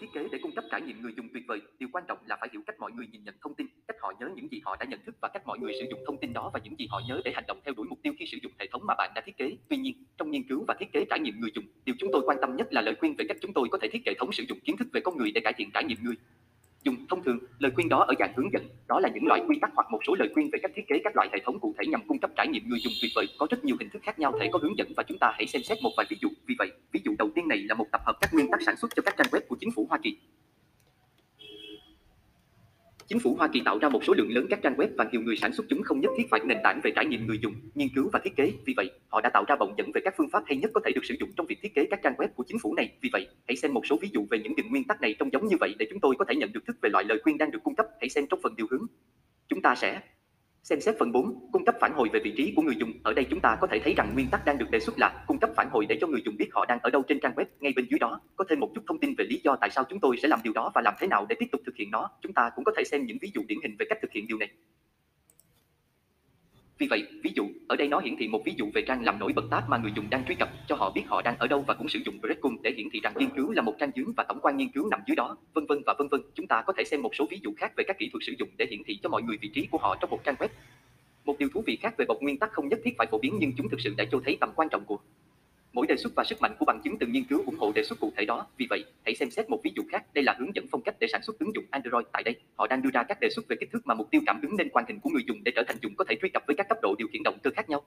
Thiết kế để cung cấp trải nghiệm người dùng tuyệt vời, điều quan trọng là phải hiểu cách mọi người nhìn nhận thông tin, cách họ nhớ những gì họ đã nhận thức và cách mọi người sử dụng thông tin đó và những gì họ nhớ để hành động theo đuổi mục tiêu khi sử dụng hệ thống mà bạn đã thiết kế. Tuy nhiên, trong nghiên cứu và thiết kế trải nghiệm người dùng, điều chúng tôi quan tâm nhất là lời khuyên về cách chúng tôi có thể thiết kế hệ thống sử dụng kiến thức về con người để cải thiện trải nghiệm người dùng thông thường, lời khuyên đó ở dạng hướng dẫn. Đó là những loại quy tắc hoặc một số lời khuyên về cách thiết kế các loại hệ thống cụ thể nhằm cung cấp trải nghiệm người dùng tuyệt vời. Có rất nhiều hình thức khác nhau thể có hướng dẫn và chúng ta hãy xem xét một vài ví dụ. Vì vậy, ví dụ đầu tiên này là một tập hợp các nguyên tắc sản xuất cho các trang web của chính phủ Hoa Kỳ. Chính phủ Hoa Kỳ tạo ra một số lượng lớn các trang web và nhiều người sản xuất chúng không nhất thiết phải nền tảng về trải nghiệm người dùng, nghiên cứu và thiết kế. Vì vậy, họ đã tạo ra bọng dẫn về các phương pháp hay nhất có thể được sử dụng trong việc thiết kế các trang web của chính phủ này. Vì vậy, hãy xem một số ví dụ về những định nguyên tắc này trông giống như vậy để chúng tôi có thể nhận được thức về loại lời khuyên đang được cung cấp. Hãy xem trong phần điều hướng. Chúng ta sẽ Xem xét phần 4, cung cấp phản hồi về vị trí của người dùng. Ở đây chúng ta có thể thấy rằng nguyên tắc đang được đề xuất là cung cấp phản hồi để cho người dùng biết họ đang ở đâu trên trang web. Ngay bên dưới đó, có thêm một chút thông tin về lý do tại sao chúng tôi sẽ làm điều đó và làm thế nào để tiếp tục thực hiện nó. Chúng ta cũng có thể xem những ví dụ điển hình về cách thực hiện điều này. Vì vậy, ví dụ, ở đây nó hiển thị một ví dụ về trang làm nổi bật tab mà người dùng đang truy cập, cho họ biết họ đang ở đâu và cũng sử dụng breadcrumb để hiển thị rằng nghiên cứu là một trang dưới và tổng quan nghiên cứu nằm dưới đó, vân vân và vân vân. Chúng ta có thể xem một số ví dụ khác về các kỹ thuật sử dụng để hiển thị cho mọi người vị trí của họ trong một trang web. Một điều thú vị khác về bột nguyên tắc không nhất thiết phải phổ biến nhưng chúng thực sự đã cho thấy tầm quan trọng của mỗi đề xuất và sức mạnh của bằng chứng từ nghiên cứu ủng hộ đề xuất cụ thể đó. Vì vậy, hãy xem xét một ví dụ khác. Đây là hướng dẫn phong cách để sản xuất ứng dụng Android. Tại đây, họ đang đưa ra các đề xuất về kích thước mà mục tiêu cảm ứng nên quan hình của người dùng để trở thành dùng có thể truy cập với các cấp độ điều khiển động cơ khác nhau.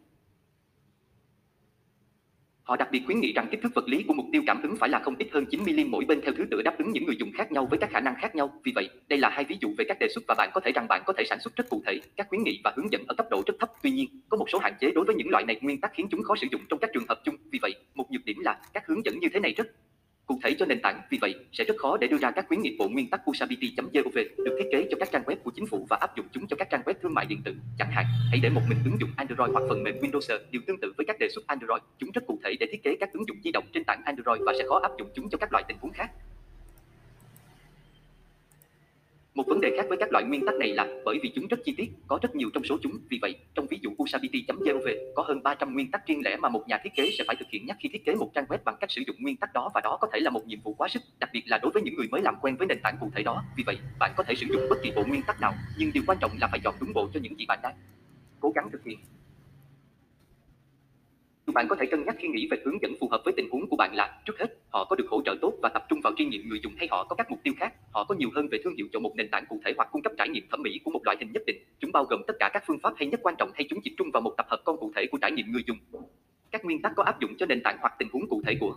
Họ đặc biệt khuyến nghị rằng kích thước vật lý của mục tiêu cảm ứng phải là không ít hơn 9 mm mỗi bên theo thứ tự đáp ứng những người dùng khác nhau với các khả năng khác nhau. Vì vậy, đây là hai ví dụ về các đề xuất và bạn có thể rằng bạn có thể sản xuất rất cụ thể, các khuyến nghị và hướng dẫn ở cấp độ rất thấp. Tuy nhiên, có một số hạn chế đối với những loại này nguyên tắc khiến chúng khó sử dụng trong các trường hợp chung. Vì vậy, một nhược điểm là các hướng dẫn như thế này rất cụ thể cho nền tảng, vì vậy sẽ rất khó để đưa ra các khuyến nghị bộ nguyên tắc usability.gov được thiết kế cho các trang web của chính phủ và áp dụng chúng cho các trang web thương mại điện tử. Chẳng hạn, hãy để một mình ứng dụng Android hoặc phần mềm Windows điều tương tự với các đề xuất Android. Chúng rất cụ thể để thiết kế các ứng dụng di động trên tảng Android và sẽ khó áp dụng chúng cho các loại tình huống khác. Một vấn đề khác với các loại nguyên tắc này là bởi vì chúng rất chi tiết, có rất nhiều trong số chúng. Vì vậy, trong ví dụ usability.gov có hơn 300 nguyên tắc riêng lẻ mà một nhà thiết kế sẽ phải thực hiện nhắc khi thiết kế một trang web bằng cách sử dụng nguyên tắc đó và đó có thể là một nhiệm vụ quá sức, đặc biệt là đối với những người mới làm quen với nền tảng cụ thể đó. Vì vậy, bạn có thể sử dụng bất kỳ bộ nguyên tắc nào, nhưng điều quan trọng là phải chọn đúng bộ cho những gì bạn đang cố gắng thực hiện. Bạn có thể cân nhắc khi nghĩ về hướng dẫn phù hợp với tình huống của bạn là trước hết, họ có được hỗ trợ tốt và tập trung vào trải nghiệm người dùng hay họ có các mục tiêu khác, họ có nhiều hơn về thương hiệu cho một nền tảng cụ thể hoặc cung cấp trải nghiệm thẩm mỹ của một loại hình nhất định. Chúng bao gồm tất cả các phương pháp hay nhất quan trọng hay chúng tập trung vào một tập hợp con cụ thể của trải nghiệm người dùng. Các nguyên tắc có áp dụng cho nền tảng hoặc tình huống cụ thể của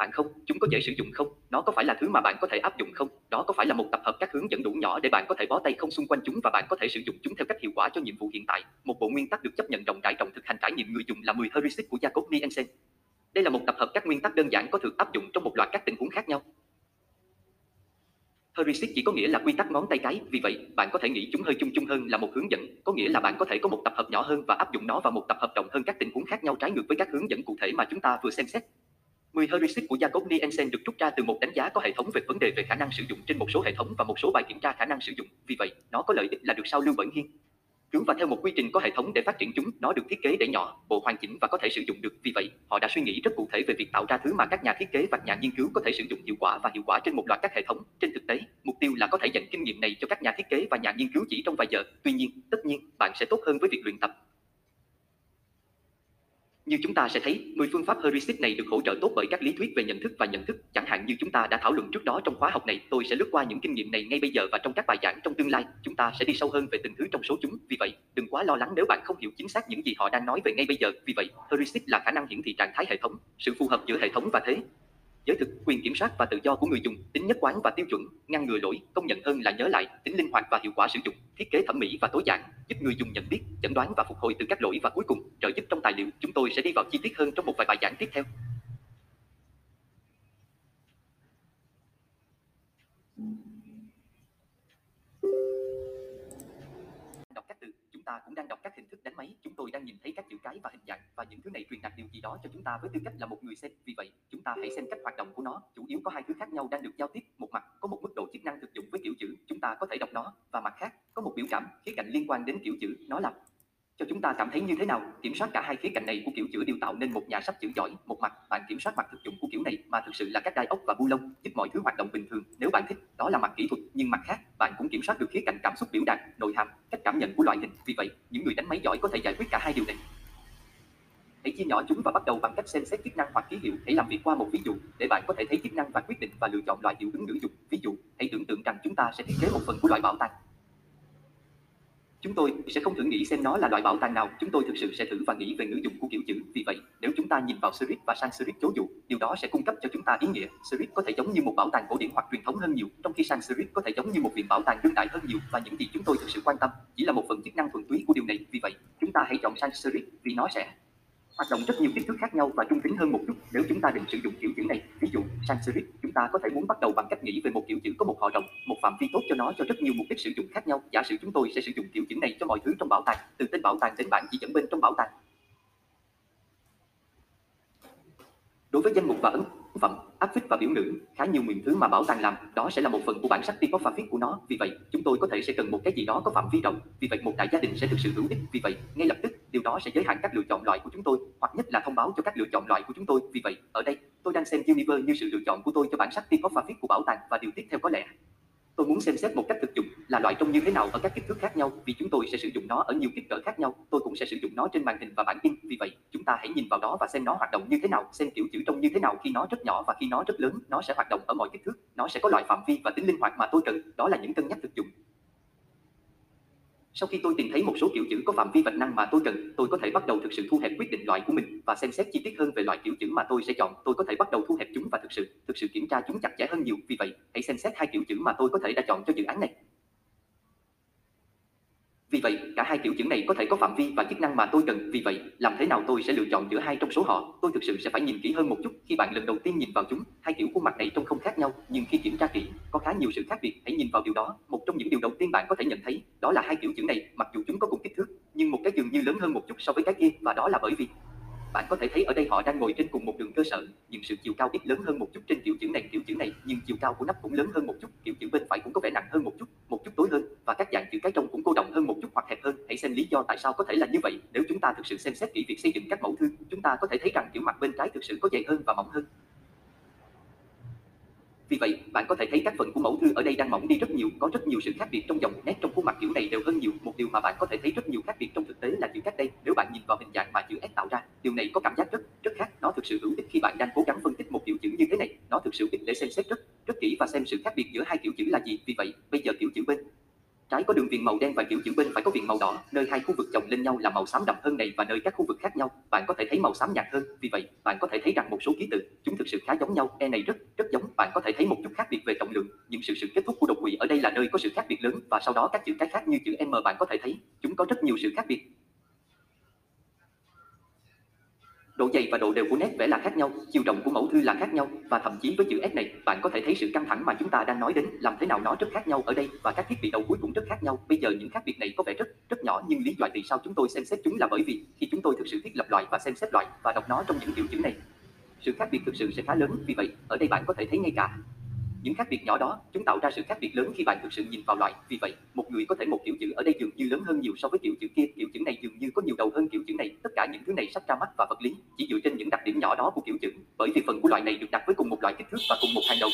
bạn không? Chúng có dễ sử dụng không? Nó có phải là thứ mà bạn có thể áp dụng không? Đó có phải là một tập hợp các hướng dẫn đủ nhỏ để bạn có thể bó tay không xung quanh chúng và bạn có thể sử dụng chúng theo cách hiệu quả cho nhiệm vụ hiện tại? Một bộ nguyên tắc được chấp nhận rộng rãi trong thực hành trải nghiệm người dùng là 10 heuristic của Jacob Nielsen. Đây là một tập hợp các nguyên tắc đơn giản có thể áp dụng trong một loạt các tình huống khác nhau. Heuristic chỉ có nghĩa là quy tắc ngón tay cái, vì vậy, bạn có thể nghĩ chúng hơi chung chung hơn là một hướng dẫn, có nghĩa là bạn có thể có một tập hợp nhỏ hơn và áp dụng nó vào một tập hợp rộng hơn các tình huống khác nhau trái ngược với các hướng dẫn cụ thể mà chúng ta vừa xem xét. 10 heuristic của Jacob Nielsen được rút ra từ một đánh giá có hệ thống về vấn đề về khả năng sử dụng trên một số hệ thống và một số bài kiểm tra khả năng sử dụng. Vì vậy, nó có lợi ích là được sao lưu bởi nghiên cứu và theo một quy trình có hệ thống để phát triển chúng, nó được thiết kế để nhỏ, bộ hoàn chỉnh và có thể sử dụng được. Vì vậy, họ đã suy nghĩ rất cụ thể về việc tạo ra thứ mà các nhà thiết kế và nhà nghiên cứu có thể sử dụng hiệu quả và hiệu quả trên một loạt các hệ thống. Trên thực tế, mục tiêu là có thể dành kinh nghiệm này cho các nhà thiết kế và nhà nghiên cứu chỉ trong vài giờ. Tuy nhiên, tất nhiên, bạn sẽ tốt hơn với việc luyện tập như chúng ta sẽ thấy, 10 phương pháp heuristic này được hỗ trợ tốt bởi các lý thuyết về nhận thức và nhận thức, chẳng hạn như chúng ta đã thảo luận trước đó trong khóa học này, tôi sẽ lướt qua những kinh nghiệm này ngay bây giờ và trong các bài giảng trong tương lai, chúng ta sẽ đi sâu hơn về từng thứ trong số chúng. Vì vậy, đừng quá lo lắng nếu bạn không hiểu chính xác những gì họ đang nói về ngay bây giờ. Vì vậy, heuristic là khả năng hiển thị trạng thái hệ thống, sự phù hợp giữa hệ thống và thế giới thực, quyền kiểm soát và tự do của người dùng, tính nhất quán và tiêu chuẩn, ngăn ngừa lỗi, công nhận hơn là nhớ lại, tính linh hoạt và hiệu quả sử dụng, thiết kế thẩm mỹ và tối giản, giúp người dùng nhận biết, chẩn đoán và phục hồi từ các lỗi và cuối cùng, trợ giúp trong tài liệu. Chúng tôi sẽ đi vào chi tiết hơn trong một vài bài giảng tiếp theo. Ta cũng đang đọc các hình thức đánh máy, chúng tôi đang nhìn thấy các chữ cái và hình dạng và những thứ này truyền đạt điều gì đó cho chúng ta với tư cách là một người xem. Vì vậy, chúng ta hãy xem cách hoạt động của nó. Chủ yếu có hai thứ khác nhau đang được giao tiếp. Một mặt có một mức độ chức năng thực dụng với kiểu chữ, chúng ta có thể đọc nó, và mặt khác có một biểu cảm, khía cạnh liên quan đến kiểu chữ, nó là cho chúng ta cảm thấy như thế nào? Kiểm soát cả hai khía cạnh này của kiểu chữa đều tạo nên một nhà sách chữ giỏi, một mặt bạn kiểm soát mặt thực dụng của kiểu này mà thực sự là các đai ốc và bu lông, giúp mọi thứ hoạt động bình thường. Nếu bạn thích, đó là mặt kỹ thuật, nhưng mặt khác, bạn cũng kiểm soát được khía cạnh cảm xúc biểu đạt, nội hàm, cách cảm nhận của loại hình. Vì vậy, những người đánh máy giỏi có thể giải quyết cả hai điều này. Hãy chia nhỏ chúng và bắt đầu bằng cách xem xét chức năng hoặc ký hiệu. Hãy làm việc qua một ví dụ để bạn có thể thấy chức năng và quyết định và lựa chọn loại hiệu ứng ngữ dụng. Ví dụ, hãy tưởng tượng rằng chúng ta sẽ thiết kế một phần của loại bảo tàng. Chúng tôi sẽ không thử nghĩ xem nó là loại bảo tàng nào, chúng tôi thực sự sẽ thử và nghĩ về ngữ dụng của kiểu chữ. Vì vậy, nếu chúng ta nhìn vào Script và sang Script chố dụ, điều đó sẽ cung cấp cho chúng ta ý nghĩa. Script có thể giống như một bảo tàng cổ điển hoặc truyền thống hơn nhiều, trong khi sang Script có thể giống như một viện bảo tàng đương đại hơn nhiều và những gì chúng tôi thực sự quan tâm chỉ là một phần chức năng thuần túy của điều này. Vì vậy, chúng ta hãy chọn sang Script vì nó sẽ hoạt động rất nhiều kích thước khác nhau và trung tính hơn một chút nếu chúng ta định sử dụng kiểu chữ này ví dụ Sanskrit chúng ta có thể muốn bắt đầu bằng cách nghĩ về một kiểu chữ có một họ rộng, một phạm vi tốt cho nó, cho rất nhiều mục đích sử dụng khác nhau. Giả sử chúng tôi sẽ sử dụng kiểu chữ này cho mọi thứ trong bảo tàng, từ tên bảo tàng đến bản chỉ dẫn bên trong bảo tàng. Đối với danh mục và ấn phẩm, áp phích và biểu ngữ, khá nhiều miền thứ mà bảo tàng làm, đó sẽ là một phần của bản sắc typographic của nó. Vì vậy, chúng tôi có thể sẽ cần một cái gì đó có phạm vi rộng. Vì vậy, một đại gia đình sẽ thực sự hữu ích. Vì vậy, ngay lập tức, điều đó sẽ giới hạn các lựa chọn loại của chúng tôi, hoặc nhất là thông báo cho các lựa chọn loại của chúng tôi. Vì vậy, ở đây, tôi đang xem Universe như sự lựa chọn của tôi cho bản sắc typographic của bảo tàng và điều tiếp theo có lẽ. Tôi muốn xem xét một cách thực dụng là loại trông như thế nào ở các kích thước khác nhau vì chúng tôi sẽ sử dụng nó ở nhiều kích cỡ khác nhau. Tôi cũng sẽ sử dụng nó trên màn hình và bản in. Vì vậy, chúng ta hãy nhìn vào đó và xem nó hoạt động như thế nào, xem kiểu chữ trông như thế nào khi nó rất nhỏ và khi nó rất lớn, nó sẽ hoạt động ở mọi kích thước. Nó sẽ có loại phạm vi và tính linh hoạt mà tôi cần. Đó là những cân nhắc thực dụng. Sau khi tôi tìm thấy một số kiểu chữ có phạm vi vạch năng mà tôi cần, tôi có thể bắt đầu thực sự thu hẹp quyết định loại của mình và xem xét chi tiết hơn về loại kiểu chữ mà tôi sẽ chọn. Tôi có thể bắt đầu thu hẹp chúng và thực sự, thực sự kiểm tra chúng chặt chẽ hơn nhiều. Vì vậy, hãy xem xét hai kiểu chữ mà tôi có thể đã chọn cho dự án này. Vì vậy, cả hai kiểu chữ này có thể có phạm vi và chức năng mà tôi cần. Vì vậy, làm thế nào tôi sẽ lựa chọn giữa hai trong số họ? Tôi thực sự sẽ phải nhìn kỹ hơn một chút khi bạn lần đầu tiên nhìn vào chúng. Hai kiểu khuôn mặt này trông không khác nhau, nhưng khi kiểm tra kỹ, có khá nhiều sự khác biệt. Hãy nhìn vào điều đó. Một trong những điều đầu tiên bạn có thể nhận thấy, đó là hai kiểu chữ này, mặc dù chúng có cùng kích thước, nhưng một cái dường như lớn hơn một chút so với cái kia và đó là bởi vì bạn có thể thấy ở đây họ đang ngồi trên cùng một đường cơ sở, nhưng sự chiều cao ít lớn hơn một chút trên kiểu chữ này kiểu chữ này, nhưng chiều cao của nắp cũng lớn hơn một chút, kiểu chữ bên phải cũng có vẻ nặng hơn một một chút tối hơn và các dạng chữ cái trong cũng cô động hơn một chút hoặc hẹp hơn. Hãy xem lý do tại sao có thể là như vậy. Nếu chúng ta thực sự xem xét kỹ việc xây dựng các mẫu thư, chúng ta có thể thấy rằng kiểu mặt bên trái thực sự có dày hơn và mỏng hơn. Vì vậy, bạn có thể thấy các phần của mẫu thư ở đây đang mỏng đi rất nhiều, có rất nhiều sự khác biệt trong dòng nét trong khuôn mặt kiểu này đều hơn nhiều. Một điều mà bạn có thể thấy rất nhiều khác biệt trong thực tế là chữ cách đây. Nếu bạn nhìn vào hình dạng mà chữ S tạo ra, điều này có cảm giác rất rất khác. Nó thực sự hữu ích khi bạn đang cố gắng phân tích một kiểu chữ như thế này. Nó thực sự ích để xem xét rất rất kỹ và xem sự khác biệt giữa hai kiểu chữ là gì. Vì vậy, bây giờ kiểu chữ bên trái có đường viền màu đen và kiểu chữ bên phải có viền màu đỏ, nơi hai khu vực chồng lên nhau là màu xám đậm hơn này và nơi các khu vực khác nhau. Bạn có thể thấy màu xám nhạt hơn, vì vậy, bạn có thể thấy rằng một số ký tự, chúng thực sự khá giống nhau. E này rất rất giống. Bạn có thể thấy một chút khác biệt về trọng lượng, nhưng sự sự kết thúc của đột quỵ ở đây là nơi có sự khác biệt lớn và sau đó các chữ cái khác như chữ m bạn có thể thấy. Chúng có rất nhiều sự khác biệt. Độ dày và độ đều của nét vẽ là khác nhau, chiều rộng của mẫu thư là khác nhau và thậm chí với chữ S này, bạn có thể thấy sự căng thẳng mà chúng ta đang nói đến, làm thế nào nó rất khác nhau ở đây và các thiết bị đầu cuối cũng rất khác nhau. Bây giờ những khác biệt này có vẻ rất rất nhỏ nhưng lý do vì sao chúng tôi xem xét chúng là bởi vì khi chúng tôi thực sự thiết lập loại và xem xét loại và đọc nó trong những kiểu chữ này, sự khác biệt thực sự sẽ khá lớn. Vì vậy, ở đây bạn có thể thấy ngay cả những khác biệt nhỏ đó, chúng tạo ra sự khác biệt lớn khi bạn thực sự nhìn vào loại. Vì vậy, một người có thể một kiểu chữ ở đây dường như lớn hơn nhiều so với kiểu chữ kia. Kiểu chữ này dường như có nhiều đầu chữ này. Tất cả những thứ này sắp ra mắt và vật lý chỉ dựa trên những đặc điểm nhỏ đó của kiểu chữ. Bởi vì phần của loại này được đặt với cùng một loại kích thước và cùng một hàng đầu.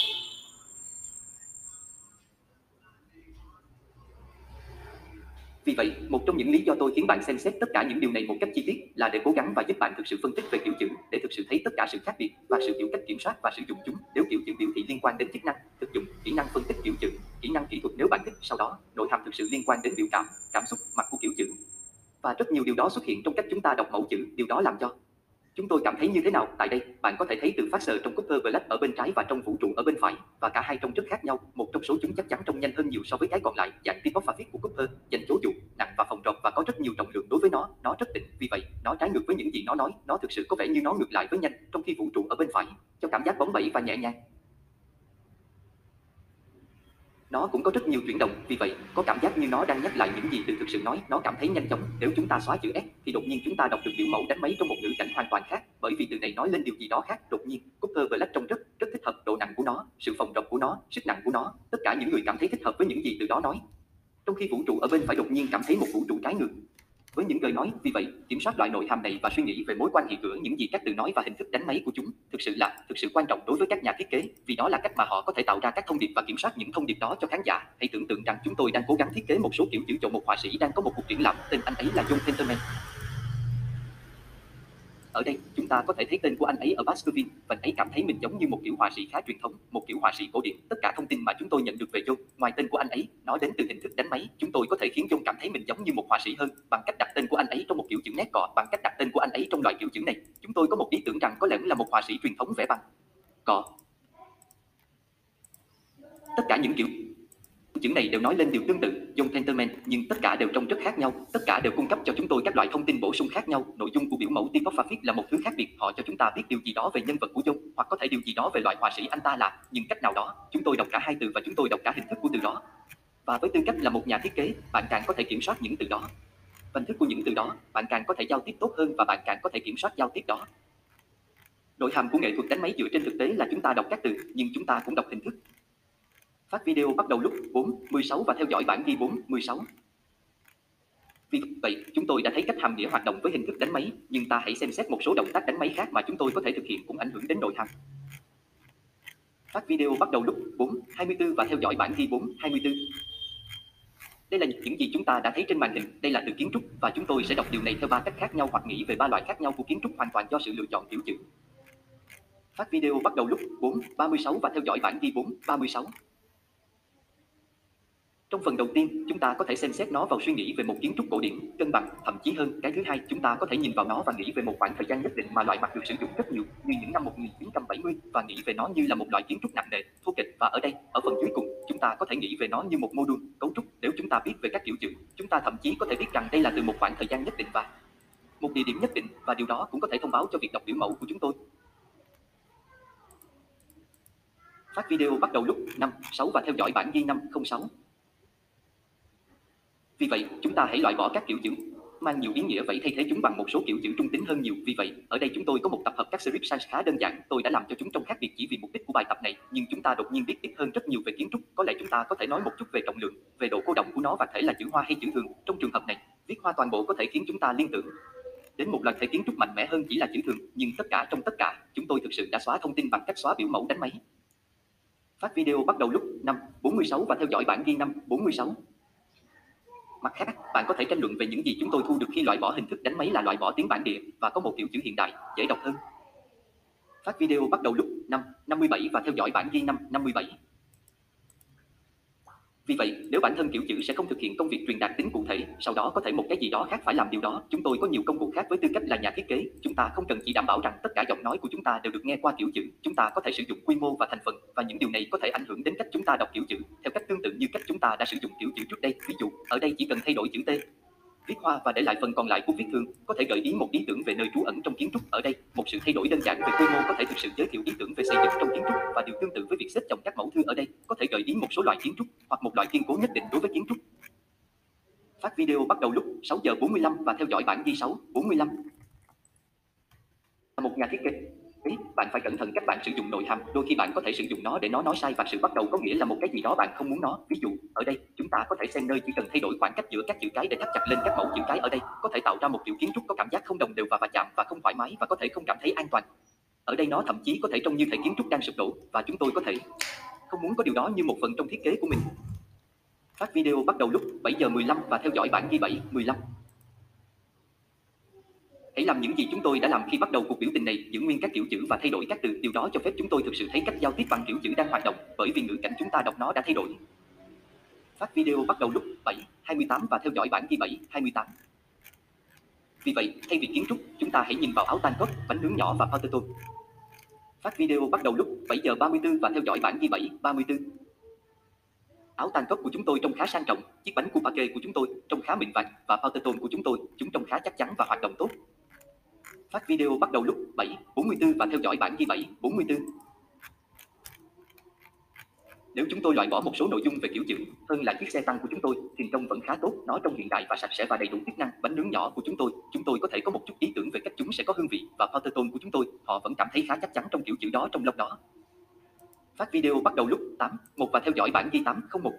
Vì vậy, một trong những lý do tôi khiến bạn xem xét tất cả những điều này một cách chi tiết là để cố gắng và giúp bạn thực sự phân tích về kiểu chữ, để thực sự thấy tất cả sự khác biệt và sự hiểu cách kiểm soát và sử dụng chúng. Nếu kiểu chữ biểu thị liên quan đến chức năng, thực dụng, kỹ năng phân tích kiểu chữ, kỹ năng kỹ thuật nếu bạn thích, sau đó, nội hàm thực sự liên quan đến biểu cảm, cảm xúc, mặt của kiểu chữ. Và rất nhiều điều đó xuất hiện trong cách chúng ta đọc mẫu chữ, điều đó làm cho Chúng tôi cảm thấy như thế nào? Tại đây, bạn có thể thấy từ phát sờ trong Cooper Black ở bên trái và trong vũ trụ ở bên phải, và cả hai trông rất khác nhau. Một trong số chúng chắc chắn trông nhanh hơn nhiều so với cái còn lại, dạng tiếp và viết của Cooper, dành chỗ dụ, nặng và phòng rộng và có rất nhiều trọng lượng đối với nó. Nó rất tịnh, vì vậy, nó trái ngược với những gì nó nói. Nó thực sự có vẻ như nó ngược lại với nhanh, trong khi vũ trụ ở bên phải, cho cảm giác bóng bẩy và nhẹ nhàng. Nó cũng có rất nhiều chuyển động, vì vậy, có cảm giác như nó đang nhắc lại những gì từ thực sự nói, nó cảm thấy nhanh chóng. Nếu chúng ta xóa chữ S, thì đột nhiên chúng ta đọc được biểu mẫu đánh máy trong một ngữ cảnh hoàn toàn khác, bởi vì từ này nói lên điều gì đó khác. Đột nhiên, Cooper Black trông rất, rất thích hợp độ nặng của nó, sự phòng rộng của nó, sức nặng của nó, tất cả những người cảm thấy thích hợp với những gì từ đó nói. Trong khi vũ trụ ở bên phải đột nhiên cảm thấy một vũ trụ trái ngược với những lời nói. Vì vậy, kiểm soát loại nội hàm này và suy nghĩ về mối quan hệ giữa những gì các từ nói và hình thức đánh máy của chúng thực sự là thực sự quan trọng đối với các nhà thiết kế, vì đó là cách mà họ có thể tạo ra các thông điệp và kiểm soát những thông điệp đó cho khán giả. Hãy tưởng tượng rằng chúng tôi đang cố gắng thiết kế một số kiểu chữ cho một họa sĩ đang có một cuộc triển lãm, tên anh ấy là John Penterman. Ở đây, chúng ta có thể thấy tên của anh ấy ở Baskerville, và anh ấy cảm thấy mình giống như một kiểu họa sĩ khá truyền thống, một kiểu họa sĩ cổ điển. Tất cả thông tin mà chúng tôi nhận được về John, ngoài tên của anh ấy, nó đến từ hình thức đánh máy. Chúng tôi có thể khiến John cảm thấy mình giống như một họa sĩ hơn bằng cách đặt tên của anh ấy trong một kiểu chữ nét cọ, bằng cách đặt tên của anh ấy trong loại kiểu chữ này. Chúng tôi có một ý tưởng rằng có lẽ là một họa sĩ truyền thống vẽ bằng cọ. Tất cả những kiểu chữ này đều nói lên điều tương tự, John Tenterman, nhưng tất cả đều trông rất khác nhau, tất cả đều cung cấp cho chúng tôi các loại thông tin bổ sung khác nhau. Nội dung của biểu mẫu typographic là một thứ khác biệt, họ cho chúng ta biết điều gì đó về nhân vật của John, hoặc có thể điều gì đó về loại họa sĩ anh ta là, nhưng cách nào đó, chúng tôi đọc cả hai từ và chúng tôi đọc cả hình thức của từ đó. Và với tư cách là một nhà thiết kế, bạn càng có thể kiểm soát những từ đó. Hình thức của những từ đó, bạn càng có thể giao tiếp tốt hơn và bạn càng có thể kiểm soát giao tiếp đó. Nội hàm của nghệ thuật đánh máy dựa trên thực tế là chúng ta đọc các từ, nhưng chúng ta cũng đọc hình thức. Phát video bắt đầu lúc 4, 16 và theo dõi bản ghi 4, 16. Vì vậy, chúng tôi đã thấy cách hàm nghĩa hoạt động với hình thức đánh máy, nhưng ta hãy xem xét một số động tác đánh máy khác mà chúng tôi có thể thực hiện cũng ảnh hưởng đến nội hàm. Phát video bắt đầu lúc 4, 24 và theo dõi bản ghi 4, 24. Đây là những gì chúng ta đã thấy trên màn hình, đây là từ kiến trúc và chúng tôi sẽ đọc điều này theo ba cách khác nhau hoặc nghĩ về ba loại khác nhau của kiến trúc hoàn toàn do sự lựa chọn kiểu chữ. Phát video bắt đầu lúc 4, 36 và theo dõi bản ghi 4, 36. Trong phần đầu tiên, chúng ta có thể xem xét nó vào suy nghĩ về một kiến trúc cổ điển, cân bằng, thậm chí hơn, cái thứ hai, chúng ta có thể nhìn vào nó và nghĩ về một khoảng thời gian nhất định mà loại mặt được sử dụng rất nhiều, như những năm 1970 và nghĩ về nó như là một loại kiến trúc nặng nề, thô kịch và ở đây, ở phần dưới cùng, chúng ta có thể nghĩ về nó như một mô đun, cấu trúc, nếu chúng ta biết về các kiểu chữ, chúng ta thậm chí có thể biết rằng đây là từ một khoảng thời gian nhất định và một địa điểm nhất định và điều đó cũng có thể thông báo cho việc đọc biểu mẫu của chúng tôi. Phát video bắt đầu lúc 5, 6 và theo dõi bản ghi 5:06 vì vậy, chúng ta hãy loại bỏ các kiểu chữ mang nhiều ý nghĩa vậy thay thế chúng bằng một số kiểu chữ trung tính hơn nhiều. Vì vậy, ở đây chúng tôi có một tập hợp các script sans khá đơn giản. Tôi đã làm cho chúng trông khác biệt chỉ vì mục đích của bài tập này, nhưng chúng ta đột nhiên biết ít hơn rất nhiều về kiến trúc. Có lẽ chúng ta có thể nói một chút về trọng lượng, về độ cô động của nó và thể là chữ hoa hay chữ thường. Trong trường hợp này, viết hoa toàn bộ có thể khiến chúng ta liên tưởng đến một lần thể kiến trúc mạnh mẽ hơn chỉ là chữ thường, nhưng tất cả trong tất cả, chúng tôi thực sự đã xóa thông tin bằng cách xóa biểu mẫu đánh máy. Phát video bắt đầu lúc 5, 46 và theo dõi bản ghi 5, 46. Mặt khác, bạn có thể tranh luận về những gì chúng tôi thu được khi loại bỏ hình thức đánh máy là loại bỏ tiếng bản địa và có một kiểu chữ hiện đại, dễ đọc hơn. Phát video bắt đầu lúc 5, 57 và theo dõi bản ghi 5, 57. Vì vậy, nếu bản thân kiểu chữ sẽ không thực hiện công việc truyền đạt tính cụ thể, sau đó có thể một cái gì đó khác phải làm điều đó. Chúng tôi có nhiều công cụ khác với tư cách là nhà thiết kế. Chúng ta không cần chỉ đảm bảo rằng tất cả giọng nói của chúng ta đều được nghe qua kiểu chữ. Chúng ta có thể sử dụng quy mô và thành phần, và những điều này có thể ảnh hưởng đến cách chúng ta đọc kiểu chữ, theo cách tương tự như cách chúng ta đã sử dụng kiểu chữ trước đây. Ví dụ, ở đây chỉ cần thay đổi chữ T, viết hoa và để lại phần còn lại của viết thường có thể gợi ý một ý tưởng về nơi trú ẩn trong kiến trúc ở đây, một sự thay đổi đơn giản về quy mô có thể thực sự giới thiệu ý tưởng về xây dựng trong kiến trúc và điều tương tự với việc xếp chồng các mẫu thư ở đây, có thể gợi ý một số loại kiến trúc hoặc một loại kiên cố nhất định đối với kiến trúc. Phát video bắt đầu lúc 6 giờ 45 và theo dõi bản ghi 6 45 một nhà thiết kế bạn phải cẩn thận cách bạn sử dụng nội hàm. Đôi khi bạn có thể sử dụng nó để nó nói sai và sự bắt đầu có nghĩa là một cái gì đó bạn không muốn nó. Ví dụ, ở đây, chúng ta có thể xem nơi chỉ cần thay đổi khoảng cách giữa các chữ cái để thắt chặt lên các mẫu chữ cái ở đây, có thể tạo ra một kiểu kiến trúc có cảm giác không đồng đều và va chạm và không thoải mái và có thể không cảm thấy an toàn. Ở đây nó thậm chí có thể trông như thể kiến trúc đang sụp đổ và chúng tôi có thể không muốn có điều đó như một phần trong thiết kế của mình. Phát video bắt đầu lúc 7 giờ 15 và theo dõi bản ghi 7 15 Hãy làm những gì chúng tôi đã làm khi bắt đầu cuộc biểu tình này, giữ nguyên các kiểu chữ và thay đổi các từ. Điều đó cho phép chúng tôi thực sự thấy cách giao tiếp bằng kiểu chữ đang hoạt động, bởi vì ngữ cảnh chúng ta đọc nó đã thay đổi. Phát video bắt đầu lúc 7, 28 và theo dõi bản ghi 7, 28. Vì vậy, thay vì kiến trúc, chúng ta hãy nhìn vào áo tan cốt, bánh nướng nhỏ và potato. Phát video bắt đầu lúc 7 giờ 34 và theo dõi bản ghi 7, 34. Áo tan cốt của chúng tôi trông khá sang trọng, chiếc bánh của pake của chúng tôi trông khá mịn vàng và potato của chúng tôi, chúng trông khá chắc chắn và hoạt động tốt. Phát video bắt đầu lúc 7.44 và theo dõi bản ghi 7.44. Nếu chúng tôi loại bỏ một số nội dung về kiểu chữ hơn là chiếc xe tăng của chúng tôi, thì trông vẫn khá tốt, nó trông hiện đại và sạch sẽ và đầy đủ chức năng. Bánh nướng nhỏ của chúng tôi, chúng tôi có thể có một chút ý tưởng về cách chúng sẽ có hương vị và tone của chúng tôi, họ vẫn cảm thấy khá chắc chắn trong kiểu chữ đó trong lúc đó. Phát video bắt đầu lúc 8, 1 và theo dõi bản ghi 801.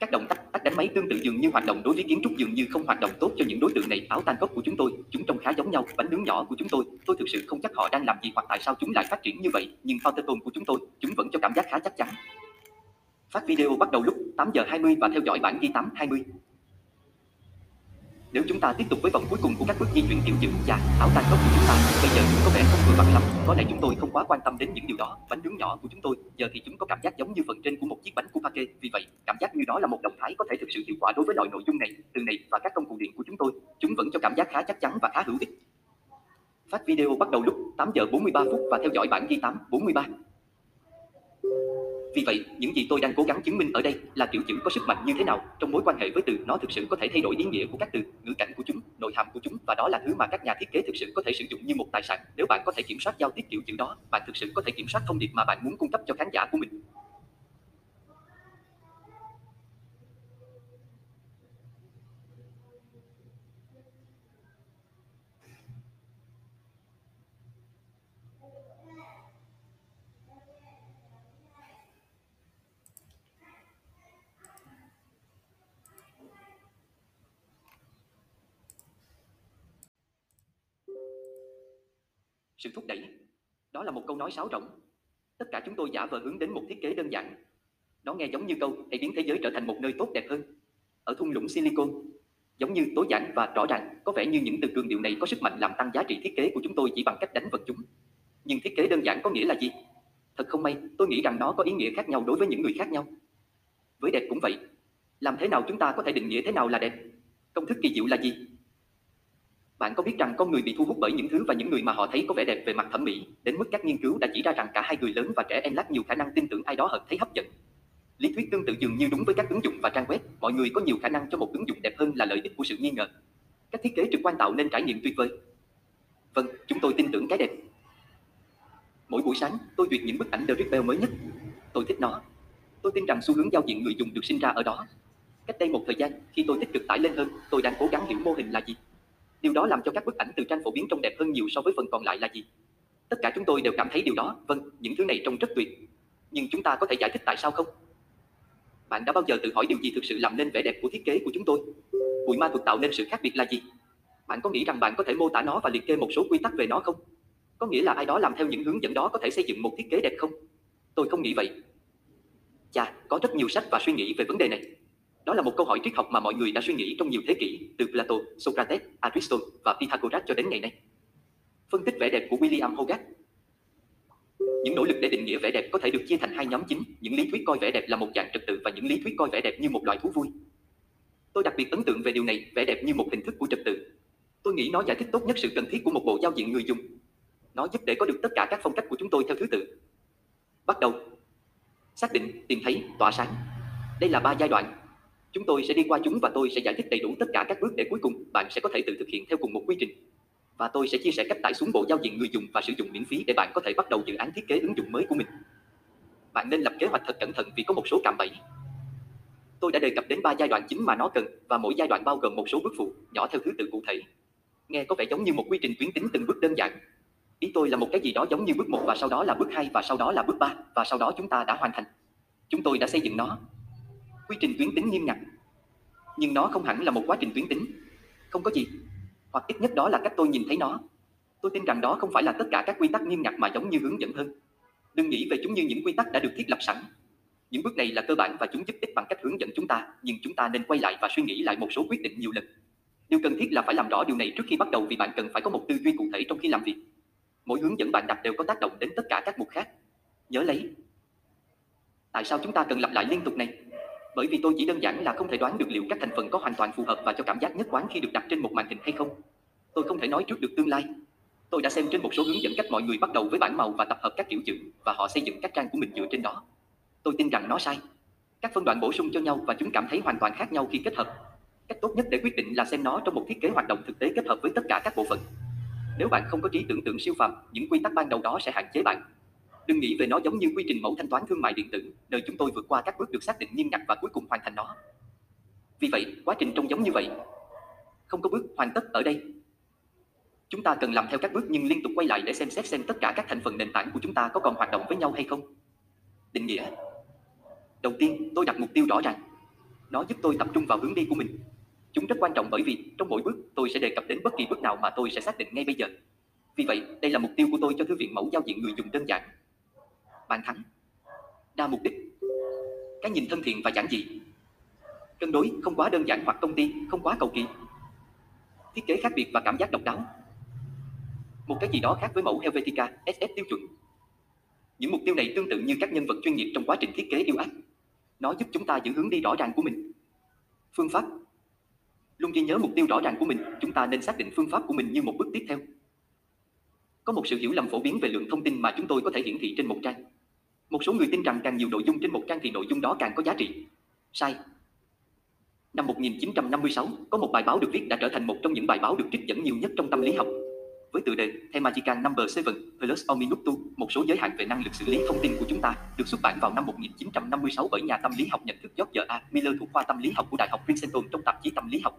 Các động tác tác đánh máy tương tự dường như hoạt động đối với kiến trúc dường như không hoạt động tốt cho những đối tượng này. Áo tan cốc của chúng tôi, chúng trông khá giống nhau. Bánh nướng nhỏ của chúng tôi, tôi thực sự không chắc họ đang làm gì hoặc tại sao chúng lại phát triển như vậy. Nhưng Forteton của chúng tôi, chúng vẫn cho cảm giác khá chắc chắn. Phát video bắt đầu lúc 8 giờ 20 và theo dõi bản ghi 8:20. Nếu chúng ta tiếp tục với vòng cuối cùng của các bước di chuyển kiểu chữ và áo tan tóc của chúng ta, bây giờ chúng có vẻ không vừa vặn lắm. Có lẽ chúng tôi không quá quan tâm đến những điều đó. Bánh nướng nhỏ của chúng tôi, giờ thì chúng có cảm giác giống như phần trên của một chiếc bánh kupake. Vì vậy, cảm giác như đó là một động thái có thể thực sự hiệu quả đối với loại nội dung này. Từ này và các công cụ điện của chúng tôi, chúng vẫn cho cảm giác khá chắc chắn và khá hữu ích. Phát video bắt đầu lúc 8 giờ 43 phút và theo dõi bản ghi 8 43. Vì vậy, những gì tôi đang cố gắng chứng minh ở đây là kiểu chữ có sức mạnh như thế nào trong mối quan hệ với từ nó thực sự có thể thay đổi ý nghĩa của các từ, ngữ cảnh của chúng, nội hàm của chúng và đó là thứ mà các nhà thiết kế thực sự có thể sử dụng như một tài sản. Nếu bạn có thể kiểm soát giao tiếp kiểu chữ đó, bạn thực sự có thể kiểm soát thông điệp mà bạn muốn cung cấp cho khán giả của mình. Sự thúc đẩy. Đó là một câu nói sáo rỗng. Tất cả chúng tôi giả vờ hướng đến một thiết kế đơn giản. Nó nghe giống như câu hãy biến thế giới trở thành một nơi tốt đẹp hơn. Ở thung lũng Silicon, giống như tối giản và rõ ràng, có vẻ như những từ cường điệu này có sức mạnh làm tăng giá trị thiết kế của chúng tôi chỉ bằng cách đánh vật chúng. Nhưng thiết kế đơn giản có nghĩa là gì? Thật không may, tôi nghĩ rằng nó có ý nghĩa khác nhau đối với những người khác nhau. Với đẹp cũng vậy. Làm thế nào chúng ta có thể định nghĩa thế nào là đẹp? Công thức kỳ diệu là gì? Bạn có biết rằng con người bị thu hút bởi những thứ và những người mà họ thấy có vẻ đẹp về mặt thẩm mỹ, đến mức các nghiên cứu đã chỉ ra rằng cả hai người lớn và trẻ em lát nhiều khả năng tin tưởng ai đó hợp thấy hấp dẫn. Lý thuyết tương tự dường như đúng với các ứng dụng và trang web, mọi người có nhiều khả năng cho một ứng dụng đẹp hơn là lợi ích của sự nghi ngờ. Các thiết kế trực quan tạo nên trải nghiệm tuyệt vời. Vâng, chúng tôi tin tưởng cái đẹp. Mỗi buổi sáng, tôi duyệt những bức ảnh The Bell mới nhất. Tôi thích nó. Tôi tin rằng xu hướng giao diện người dùng được sinh ra ở đó. Cách đây một thời gian, khi tôi tích cực tải lên hơn, tôi đang cố gắng hiểu mô hình là gì. Điều đó làm cho các bức ảnh từ tranh phổ biến trông đẹp hơn nhiều so với phần còn lại là gì? Tất cả chúng tôi đều cảm thấy điều đó, vâng, những thứ này trông rất tuyệt. Nhưng chúng ta có thể giải thích tại sao không? Bạn đã bao giờ tự hỏi điều gì thực sự làm nên vẻ đẹp của thiết kế của chúng tôi? Bụi ma thuật tạo nên sự khác biệt là gì? Bạn có nghĩ rằng bạn có thể mô tả nó và liệt kê một số quy tắc về nó không? Có nghĩa là ai đó làm theo những hướng dẫn đó có thể xây dựng một thiết kế đẹp không? Tôi không nghĩ vậy. Chà, có rất nhiều sách và suy nghĩ về vấn đề này. Đó là một câu hỏi triết học mà mọi người đã suy nghĩ trong nhiều thế kỷ, từ Plato, Socrates, Aristotle và Pythagoras cho đến ngày nay. Phân tích vẻ đẹp của William Hogarth những nỗ lực để định nghĩa vẻ đẹp có thể được chia thành hai nhóm chính, những lý thuyết coi vẻ đẹp là một dạng trật tự và những lý thuyết coi vẻ đẹp như một loại thú vui. Tôi đặc biệt ấn tượng về điều này, vẻ đẹp như một hình thức của trật tự. Tôi nghĩ nó giải thích tốt nhất sự cần thiết của một bộ giao diện người dùng. Nó giúp để có được tất cả các phong cách của chúng tôi theo thứ tự. Bắt đầu. Xác định, tìm thấy, tỏa sáng. Đây là ba giai đoạn, Chúng tôi sẽ đi qua chúng và tôi sẽ giải thích đầy đủ tất cả các bước để cuối cùng bạn sẽ có thể tự thực hiện theo cùng một quy trình. Và tôi sẽ chia sẻ cách tải xuống bộ giao diện người dùng và sử dụng miễn phí để bạn có thể bắt đầu dự án thiết kế ứng dụng mới của mình. Bạn nên lập kế hoạch thật cẩn thận vì có một số cạm bẫy. Tôi đã đề cập đến ba giai đoạn chính mà nó cần và mỗi giai đoạn bao gồm một số bước phụ, nhỏ theo thứ tự cụ thể. Nghe có vẻ giống như một quy trình tuyến tính từng bước đơn giản. Ý tôi là một cái gì đó giống như bước 1 và sau đó là bước 2 và sau đó là bước 3 và sau đó chúng ta đã hoàn thành. Chúng tôi đã xây dựng nó quy trình tuyến tính nghiêm ngặt. Nhưng nó không hẳn là một quá trình tuyến tính. Không có gì. Hoặc ít nhất đó là cách tôi nhìn thấy nó. Tôi tin rằng đó không phải là tất cả các quy tắc nghiêm ngặt mà giống như hướng dẫn hơn. Đừng nghĩ về chúng như những quy tắc đã được thiết lập sẵn. Những bước này là cơ bản và chúng giúp ích bằng cách hướng dẫn chúng ta, nhưng chúng ta nên quay lại và suy nghĩ lại một số quyết định nhiều lần. Điều cần thiết là phải làm rõ điều này trước khi bắt đầu vì bạn cần phải có một tư duy cụ thể trong khi làm việc. Mỗi hướng dẫn bạn đặt đều có tác động đến tất cả các mục khác. Nhớ lấy. Tại sao chúng ta cần lặp lại liên tục này? Bởi vì tôi chỉ đơn giản là không thể đoán được liệu các thành phần có hoàn toàn phù hợp và cho cảm giác nhất quán khi được đặt trên một màn hình hay không. Tôi không thể nói trước được tương lai. Tôi đã xem trên một số hướng dẫn cách mọi người bắt đầu với bảng màu và tập hợp các kiểu chữ và họ xây dựng các trang của mình dựa trên đó. Tôi tin rằng nó sai. Các phân đoạn bổ sung cho nhau và chúng cảm thấy hoàn toàn khác nhau khi kết hợp. Cách tốt nhất để quyết định là xem nó trong một thiết kế hoạt động thực tế kết hợp với tất cả các bộ phận. Nếu bạn không có trí tưởng tượng siêu phàm, những quy tắc ban đầu đó sẽ hạn chế bạn Đừng nghĩ về nó giống như quy trình mẫu thanh toán thương mại điện tử, nơi chúng tôi vượt qua các bước được xác định nghiêm ngặt và cuối cùng hoàn thành nó. Vì vậy, quá trình trông giống như vậy. Không có bước hoàn tất ở đây. Chúng ta cần làm theo các bước nhưng liên tục quay lại để xem xét xem tất cả các thành phần nền tảng của chúng ta có còn hoạt động với nhau hay không. Định nghĩa. Đầu tiên, tôi đặt mục tiêu rõ ràng. Nó giúp tôi tập trung vào hướng đi của mình. Chúng rất quan trọng bởi vì trong mỗi bước tôi sẽ đề cập đến bất kỳ bước nào mà tôi sẽ xác định ngay bây giờ. Vì vậy, đây là mục tiêu của tôi cho thư viện mẫu giao diện người dùng đơn giản. Bàn thắng. Đa mục đích. Cái nhìn thân thiện và giản dị. Cân đối, không quá đơn giản hoặc công ty, không quá cầu kỳ. Thiết kế khác biệt và cảm giác độc đáo. Một cái gì đó khác với mẫu Helvetica SS tiêu chuẩn. Những mục tiêu này tương tự như các nhân vật chuyên nghiệp trong quá trình thiết kế yêu ác. Nó giúp chúng ta giữ hướng đi rõ ràng của mình. Phương pháp Luôn ghi nhớ mục tiêu rõ ràng của mình, chúng ta nên xác định phương pháp của mình như một bước tiếp theo. Có một sự hiểu lầm phổ biến về lượng thông tin mà chúng tôi có thể hiển thị trên một trang. Một số người tin rằng càng nhiều nội dung trên một trang thì nội dung đó càng có giá trị. Sai. Năm 1956, có một bài báo được viết đã trở thành một trong những bài báo được trích dẫn nhiều nhất trong tâm lý học. Với tựa đề The Magical Number 7 Plus or Minuto, một số giới hạn về năng lực xử lý thông tin của chúng ta, được xuất bản vào năm 1956 bởi nhà tâm lý học nhận thức George A. Miller thuộc khoa tâm lý học của Đại học Princeton trong tạp chí Tâm lý học.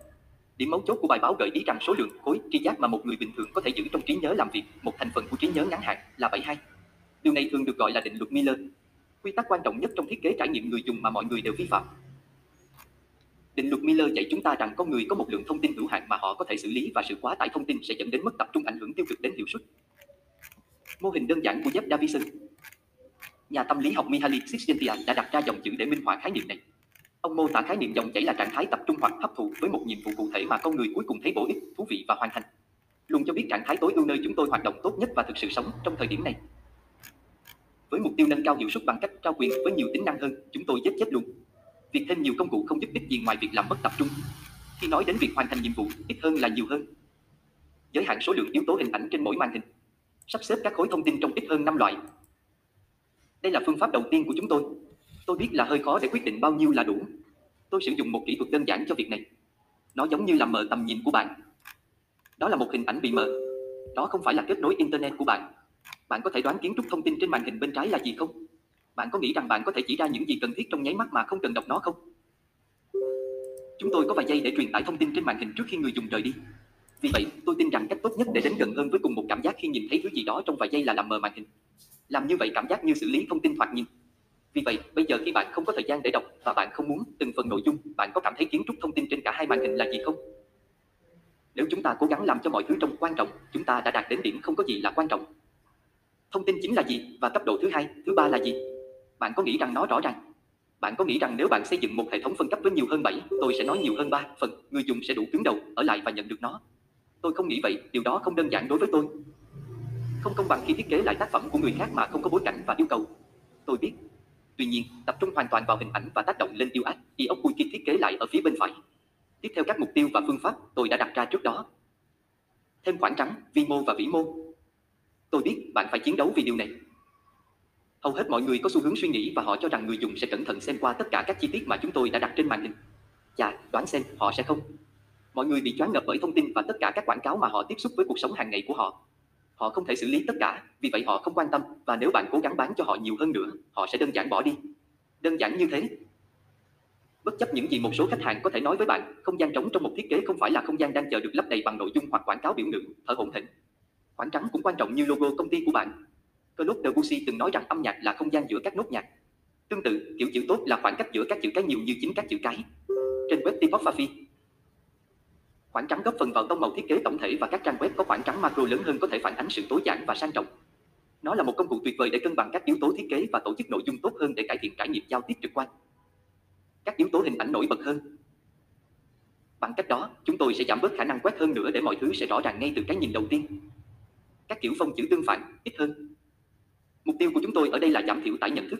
Điểm mấu chốt của bài báo gợi ý rằng số lượng khối tri giác mà một người bình thường có thể giữ trong trí nhớ làm việc, một thành phần của trí nhớ ngắn hạn là 72. Điều này thường được gọi là định luật Miller. Quy tắc quan trọng nhất trong thiết kế trải nghiệm người dùng mà mọi người đều vi phạm. Định luật Miller dạy chúng ta rằng con người có một lượng thông tin hữu hạn mà họ có thể xử lý và sự quá tải thông tin sẽ dẫn đến mất tập trung ảnh hưởng tiêu cực đến hiệu suất. Mô hình đơn giản của Jeff Davison Nhà tâm lý học Mihaly Csikszentmihalyi đã đặt ra dòng chữ để minh họa khái niệm này. Ông mô tả khái niệm dòng chảy là trạng thái tập trung hoặc hấp thụ với một nhiệm vụ cụ thể mà con người cuối cùng thấy bổ ích, thú vị và hoàn thành. Luôn cho biết trạng thái tối ưu nơi chúng tôi hoạt động tốt nhất và thực sự sống trong thời điểm này. Với mục tiêu nâng cao hiệu suất bằng cách trao quyền với nhiều tính năng hơn, chúng tôi chết chết luôn. Việc thêm nhiều công cụ không giúp ích gì ngoài việc làm mất tập trung. Khi nói đến việc hoàn thành nhiệm vụ, ít hơn là nhiều hơn. Giới hạn số lượng yếu tố hình ảnh trên mỗi màn hình. Sắp xếp các khối thông tin trong ít hơn 5 loại. Đây là phương pháp đầu tiên của chúng tôi. Tôi biết là hơi khó để quyết định bao nhiêu là đủ. Tôi sử dụng một kỹ thuật đơn giản cho việc này. Nó giống như làm mờ tầm nhìn của bạn. Đó là một hình ảnh bị mờ. Đó không phải là kết nối internet của bạn. Bạn có thể đoán kiến trúc thông tin trên màn hình bên trái là gì không? Bạn có nghĩ rằng bạn có thể chỉ ra những gì cần thiết trong nháy mắt mà không cần đọc nó không? Chúng tôi có vài giây để truyền tải thông tin trên màn hình trước khi người dùng rời đi. Vì vậy, tôi tin rằng cách tốt nhất để đến gần hơn với cùng một cảm giác khi nhìn thấy thứ gì đó trong vài giây là làm mờ màn hình. Làm như vậy cảm giác như xử lý thông tin thoạt nhìn. Vì vậy, bây giờ khi bạn không có thời gian để đọc và bạn không muốn từng phần nội dung, bạn có cảm thấy kiến trúc thông tin trên cả hai màn hình là gì không? Nếu chúng ta cố gắng làm cho mọi thứ trông quan trọng, chúng ta đã đạt đến điểm không có gì là quan trọng. Thông tin chính là gì và cấp độ thứ hai, thứ ba là gì? Bạn có nghĩ rằng nó rõ ràng? Bạn có nghĩ rằng nếu bạn xây dựng một hệ thống phân cấp với nhiều hơn 7, tôi sẽ nói nhiều hơn 3 phần, người dùng sẽ đủ cứng đầu, ở lại và nhận được nó. Tôi không nghĩ vậy, điều đó không đơn giản đối với tôi. Không công bằng khi thiết kế lại tác phẩm của người khác mà không có bối cảnh và yêu cầu. Tôi biết. Tuy nhiên, tập trung hoàn toàn vào hình ảnh và tác động lên tiêu ác, khi thiết kế lại ở phía bên phải. Tiếp theo các mục tiêu và phương pháp tôi đã đặt ra trước đó. Thêm khoảng trắng, vi mô và vĩ mô. Tôi biết bạn phải chiến đấu vì điều này. Hầu hết mọi người có xu hướng suy nghĩ và họ cho rằng người dùng sẽ cẩn thận xem qua tất cả các chi tiết mà chúng tôi đã đặt trên màn hình. Chà, đoán xem, họ sẽ không. Mọi người bị choáng ngợp bởi thông tin và tất cả các quảng cáo mà họ tiếp xúc với cuộc sống hàng ngày của họ. Họ không thể xử lý tất cả, vì vậy họ không quan tâm và nếu bạn cố gắng bán cho họ nhiều hơn nữa, họ sẽ đơn giản bỏ đi. Đơn giản như thế. Bất chấp những gì một số khách hàng có thể nói với bạn, không gian trống trong một thiết kế không phải là không gian đang chờ được lấp đầy bằng nội dung hoặc quảng cáo biểu ngữ, thở hổn hển. Khoảng trắng cũng quan trọng như logo công ty của bạn, Claude Debussy từng nói rằng âm nhạc là không gian giữa các nốt nhạc. Tương tự, kiểu chữ tốt là khoảng cách giữa các chữ cái nhiều như chính các chữ cái. Trên web Typography, khoảng trắng góp phần vào tông màu thiết kế tổng thể và các trang web có khoảng trắng macro lớn hơn có thể phản ánh sự tối giản và sang trọng. Nó là một công cụ tuyệt vời để cân bằng các yếu tố thiết kế và tổ chức nội dung tốt hơn để cải thiện trải nghiệm giao tiếp trực quan. Các yếu tố hình ảnh nổi bật hơn. Bằng cách đó, chúng tôi sẽ giảm bớt khả năng quét hơn nữa để mọi thứ sẽ rõ ràng ngay từ cái nhìn đầu tiên. Các kiểu phông chữ tương phản, ít hơn, Mục tiêu của chúng tôi ở đây là giảm thiểu tải nhận thức.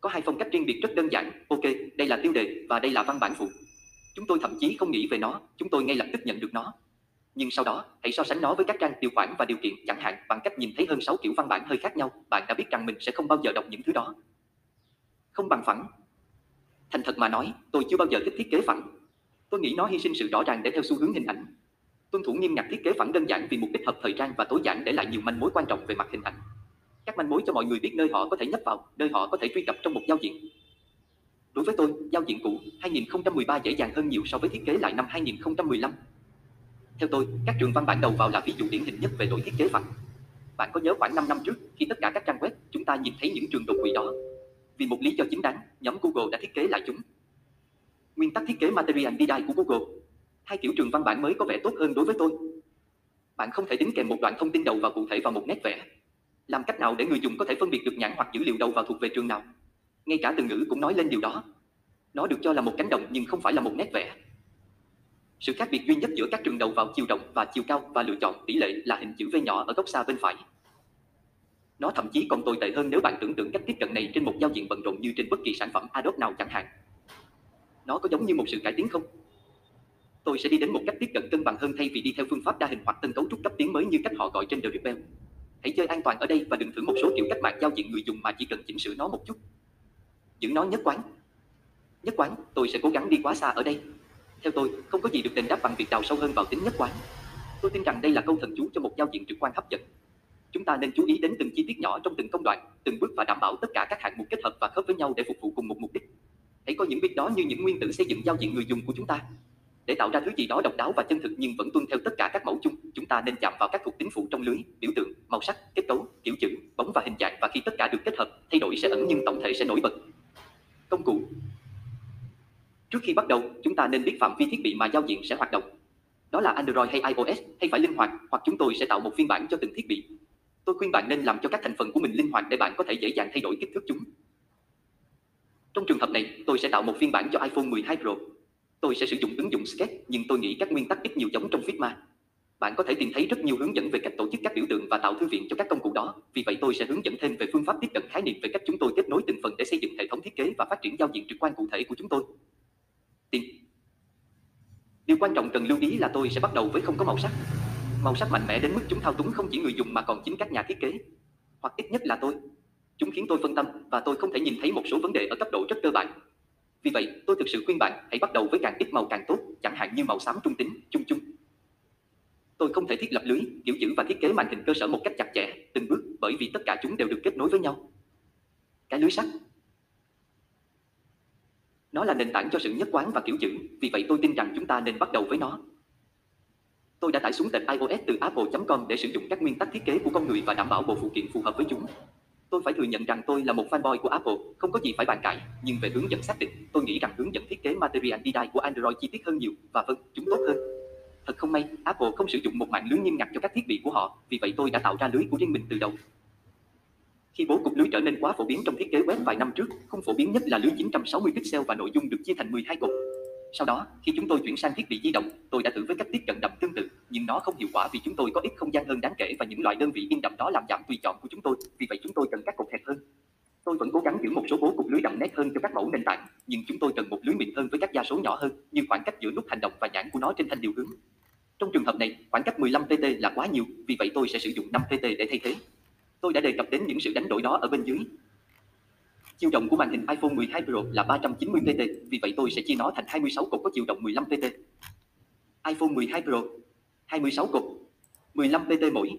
Có hai phong cách riêng biệt rất đơn giản. Ok, đây là tiêu đề và đây là văn bản phụ. Chúng tôi thậm chí không nghĩ về nó, chúng tôi ngay lập tức nhận được nó. Nhưng sau đó, hãy so sánh nó với các trang điều khoản và điều kiện chẳng hạn bằng cách nhìn thấy hơn 6 kiểu văn bản hơi khác nhau, bạn đã biết rằng mình sẽ không bao giờ đọc những thứ đó. Không bằng phẳng. Thành thật mà nói, tôi chưa bao giờ thích thiết kế phẳng. Tôi nghĩ nó hy sinh sự rõ ràng để theo xu hướng hình ảnh. Tuân thủ nghiêm ngặt thiết kế phẳng đơn giản vì mục đích hợp thời trang và tối giản để lại nhiều manh mối quan trọng về mặt hình ảnh các manh mối cho mọi người biết nơi họ có thể nhấp vào, nơi họ có thể truy cập trong một giao diện. Đối với tôi, giao diện cũ 2013 dễ dàng hơn nhiều so với thiết kế lại năm 2015. Theo tôi, các trường văn bản đầu vào là ví dụ điển hình nhất về lỗi thiết kế phẳng. Bạn có nhớ khoảng 5 năm trước, khi tất cả các trang web, chúng ta nhìn thấy những trường đột quỵ đó. Vì một lý do chính đáng, nhóm Google đã thiết kế lại chúng. Nguyên tắc thiết kế Material Design của Google. Hai kiểu trường văn bản mới có vẻ tốt hơn đối với tôi. Bạn không thể đính kèm một đoạn thông tin đầu vào cụ thể vào một nét vẽ. Làm cách nào để người dùng có thể phân biệt được nhãn hoặc dữ liệu đầu vào thuộc về trường nào? Ngay cả từ ngữ cũng nói lên điều đó. Nó được cho là một cánh đồng nhưng không phải là một nét vẽ. Sự khác biệt duy nhất giữa các trường đầu vào chiều rộng và chiều cao và lựa chọn tỷ lệ là hình chữ V nhỏ ở góc xa bên phải. Nó thậm chí còn tồi tệ hơn nếu bạn tưởng tượng cách tiếp cận này trên một giao diện bận rộn như trên bất kỳ sản phẩm Adobe nào chẳng hạn. Nó có giống như một sự cải tiến không? Tôi sẽ đi đến một cách tiếp cận cân bằng hơn thay vì đi theo phương pháp đa hình hoặc tân cấu trúc cấp tiến mới như cách họ gọi trên Drupal. Hãy chơi an toàn ở đây và đừng thử một số kiểu cách mạng giao diện người dùng mà chỉ cần chỉnh sửa nó một chút. Giữ nó nhất quán. Nhất quán, tôi sẽ cố gắng đi quá xa ở đây. Theo tôi, không có gì được đền đáp bằng việc đào sâu hơn vào tính nhất quán. Tôi tin rằng đây là câu thần chú cho một giao diện trực quan hấp dẫn. Chúng ta nên chú ý đến từng chi tiết nhỏ trong từng công đoạn, từng bước và đảm bảo tất cả các hạng mục kết hợp và khớp với nhau để phục vụ cùng một mục đích. Hãy coi những việc đó như những nguyên tử xây dựng giao diện người dùng của chúng ta. Để tạo ra thứ gì đó độc đáo và chân thực nhưng vẫn tuân theo tất cả các mẫu chung, chúng ta nên chạm vào các thuộc tính phụ trong lưới, biểu tượng, màu sắc, kết cấu, kiểu chữ, bóng và hình dạng và khi tất cả được kết hợp, thay đổi sẽ ẩn nhưng tổng thể sẽ nổi bật. Công cụ Trước khi bắt đầu, chúng ta nên biết phạm vi thiết bị mà giao diện sẽ hoạt động. Đó là Android hay iOS hay phải linh hoạt, hoặc chúng tôi sẽ tạo một phiên bản cho từng thiết bị. Tôi khuyên bạn nên làm cho các thành phần của mình linh hoạt để bạn có thể dễ dàng thay đổi kích thước chúng. Trong trường hợp này, tôi sẽ tạo một phiên bản cho iPhone 12 Pro. Tôi sẽ sử dụng ứng dụng Sketch, nhưng tôi nghĩ các nguyên tắc ít nhiều giống trong Figma. Bạn có thể tìm thấy rất nhiều hướng dẫn về cách tổ chức các biểu tượng và tạo thư viện cho các công cụ đó. Vì vậy tôi sẽ hướng dẫn thêm về phương pháp tiếp cận khái niệm về cách chúng tôi kết nối từng phần để xây dựng hệ thống thiết kế và phát triển giao diện trực quan cụ thể của chúng tôi. Tìm. Điều quan trọng cần lưu ý là tôi sẽ bắt đầu với không có màu sắc. Màu sắc mạnh mẽ đến mức chúng thao túng không chỉ người dùng mà còn chính các nhà thiết kế. Hoặc ít nhất là tôi. Chúng khiến tôi phân tâm và tôi không thể nhìn thấy một số vấn đề ở cấp độ rất cơ bản. Vì vậy, tôi thực sự khuyên bạn hãy bắt đầu với càng ít màu càng tốt, chẳng hạn như màu xám trung tính, chung chung. Tôi không thể thiết lập lưới, kiểu chữ và thiết kế màn hình cơ sở một cách chặt chẽ, từng bước, bởi vì tất cả chúng đều được kết nối với nhau. Cái lưới sắt Nó là nền tảng cho sự nhất quán và kiểu chữ, vì vậy tôi tin rằng chúng ta nên bắt đầu với nó. Tôi đã tải xuống tệp iOS từ apple.com để sử dụng các nguyên tắc thiết kế của con người và đảm bảo bộ phụ kiện phù hợp với chúng. Tôi phải thừa nhận rằng tôi là một fanboy của Apple, không có gì phải bàn cãi, nhưng về hướng dẫn xác định, tôi nghĩ rằng hướng dẫn thiết kế Material Design của Android chi tiết hơn nhiều, và vâng, chúng tốt hơn. Thật không may, Apple không sử dụng một mạng lưới nghiêm ngặt cho các thiết bị của họ, vì vậy tôi đã tạo ra lưới của riêng mình từ đầu. Khi bố cục lưới trở nên quá phổ biến trong thiết kế web vài năm trước, không phổ biến nhất là lưới 960 pixel và nội dung được chia thành 12 cột. Sau đó, khi chúng tôi chuyển sang thiết bị di động, tôi đã thử với cách tiếp cận đậm tương tự, nhưng nó không hiệu quả vì chúng tôi có ít không gian hơn đáng kể và những loại đơn vị in đậm đó làm giảm tùy chọn của chúng tôi, vì vậy chúng tôi cần các cột hẹp hơn. Tôi vẫn cố gắng giữ một số bố cục lưới đậm nét hơn cho các mẫu nền tảng, nhưng chúng tôi cần một lưới mịn hơn với các gia số nhỏ hơn, như khoảng cách giữa nút hành động và nhãn của nó trên thanh điều hướng. Trong trường hợp này, khoảng cách 15 pt là quá nhiều, vì vậy tôi sẽ sử dụng 5 pt để thay thế. Tôi đã đề cập đến những sự đánh đổi đó ở bên dưới. Chiều rộng của màn hình iPhone 12 Pro là 390 pt, vì vậy tôi sẽ chia nó thành 26 cột có chiều rộng 15 pt. iPhone 12 Pro 26 cột 15 pt mỗi.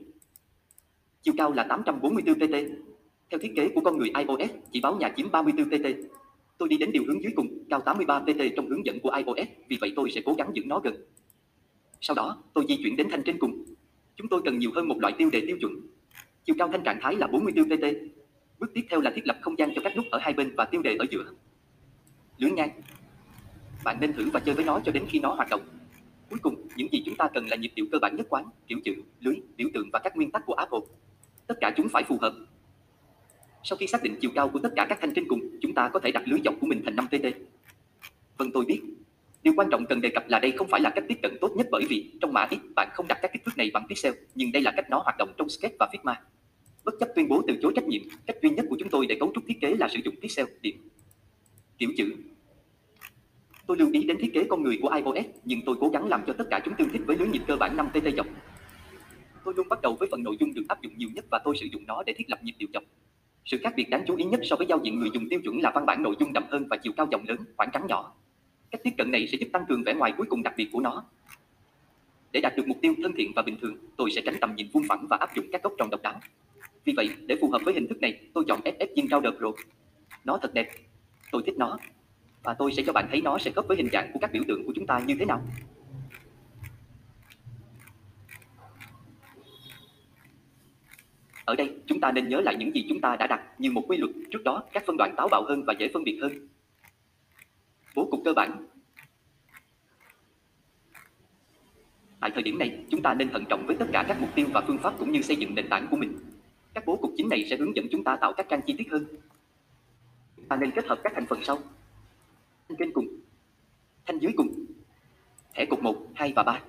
Chiều cao là 844 pt. Theo thiết kế của con người iOS, chỉ báo nhà chiếm 34 pt. Tôi đi đến điều hướng dưới cùng, cao 83 pt trong hướng dẫn của iOS, vì vậy tôi sẽ cố gắng giữ nó gần. Sau đó, tôi di chuyển đến thanh trên cùng. Chúng tôi cần nhiều hơn một loại tiêu đề tiêu chuẩn. Chiều cao thanh trạng thái là 44 pt, Bước tiếp theo là thiết lập không gian cho các nút ở hai bên và tiêu đề ở giữa. Lưới ngang. Bạn nên thử và chơi với nó cho đến khi nó hoạt động. Cuối cùng, những gì chúng ta cần là nhịp điệu cơ bản nhất quán, kiểu chữ, lưới, biểu tượng và các nguyên tắc của Apple. Tất cả chúng phải phù hợp. Sau khi xác định chiều cao của tất cả các thanh trên cùng, chúng ta có thể đặt lưới dọc của mình thành 5 TT. Vâng tôi biết. Điều quan trọng cần đề cập là đây không phải là cách tiếp cận tốt nhất bởi vì trong mã ít bạn không đặt các kích thước này bằng pixel, nhưng đây là cách nó hoạt động trong Sketch và Figma. Bất chấp tuyên bố từ chối trách nhiệm, cách duy nhất của chúng tôi để cấu trúc thiết kế là sử dụng pixel, điểm, kiểu chữ. Tôi lưu ý đến thiết kế con người của iOS, nhưng tôi cố gắng làm cho tất cả chúng tương thích với lưới nhịp cơ bản 5 tt dọc. Tôi luôn bắt đầu với phần nội dung được áp dụng nhiều nhất và tôi sử dụng nó để thiết lập nhịp điều dọc. Sự khác biệt đáng chú ý nhất so với giao diện người dùng tiêu chuẩn là văn bản nội dung đậm hơn và chiều cao dòng lớn, khoảng trắng nhỏ. Cách tiếp cận này sẽ giúp tăng cường vẻ ngoài cuối cùng đặc biệt của nó. Để đạt được mục tiêu thân thiện và bình thường, tôi sẽ tránh tầm nhìn vuông phẳng và áp dụng các góc tròn độc đáo. Vì vậy, để phù hợp với hình thức này, tôi chọn ff viên cao đợt rồi. Nó thật đẹp. Tôi thích nó. Và tôi sẽ cho bạn thấy nó sẽ khớp với hình dạng của các biểu tượng của chúng ta như thế nào. Ở đây, chúng ta nên nhớ lại những gì chúng ta đã đặt như một quy luật trước đó, các phân đoạn táo bạo hơn và dễ phân biệt hơn. Bố cục cơ bản Tại thời điểm này, chúng ta nên thận trọng với tất cả các mục tiêu và phương pháp cũng như xây dựng nền tảng của mình. Các bố cục chính này sẽ hướng dẫn chúng ta tạo các trang chi tiết hơn. Chúng ta nên kết hợp các thành phần sau. Thanh trên cùng, thanh dưới cùng, thẻ cục 1, 2 và 3.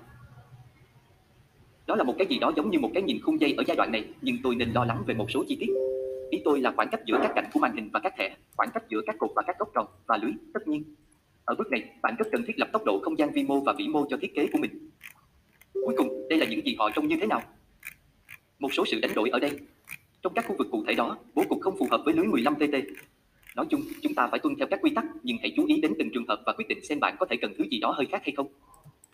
Đó là một cái gì đó giống như một cái nhìn khung dây ở giai đoạn này, nhưng tôi nên lo lắng về một số chi tiết. Ý tôi là khoảng cách giữa các cạnh của màn hình và các thẻ, khoảng cách giữa các cột và các góc tròn và lưới, tất nhiên. Ở bước này, bạn rất cần thiết lập tốc độ không gian vi mô và vĩ mô cho thiết kế của mình. Cuối cùng, đây là những gì họ trông như thế nào? Một số sự đánh đổi ở đây. Trong các khu vực cụ thể đó, bố cục không phù hợp với lưới 15 TT. Nói chung, chúng ta phải tuân theo các quy tắc, nhưng hãy chú ý đến từng trường hợp và quyết định xem bạn có thể cần thứ gì đó hơi khác hay không.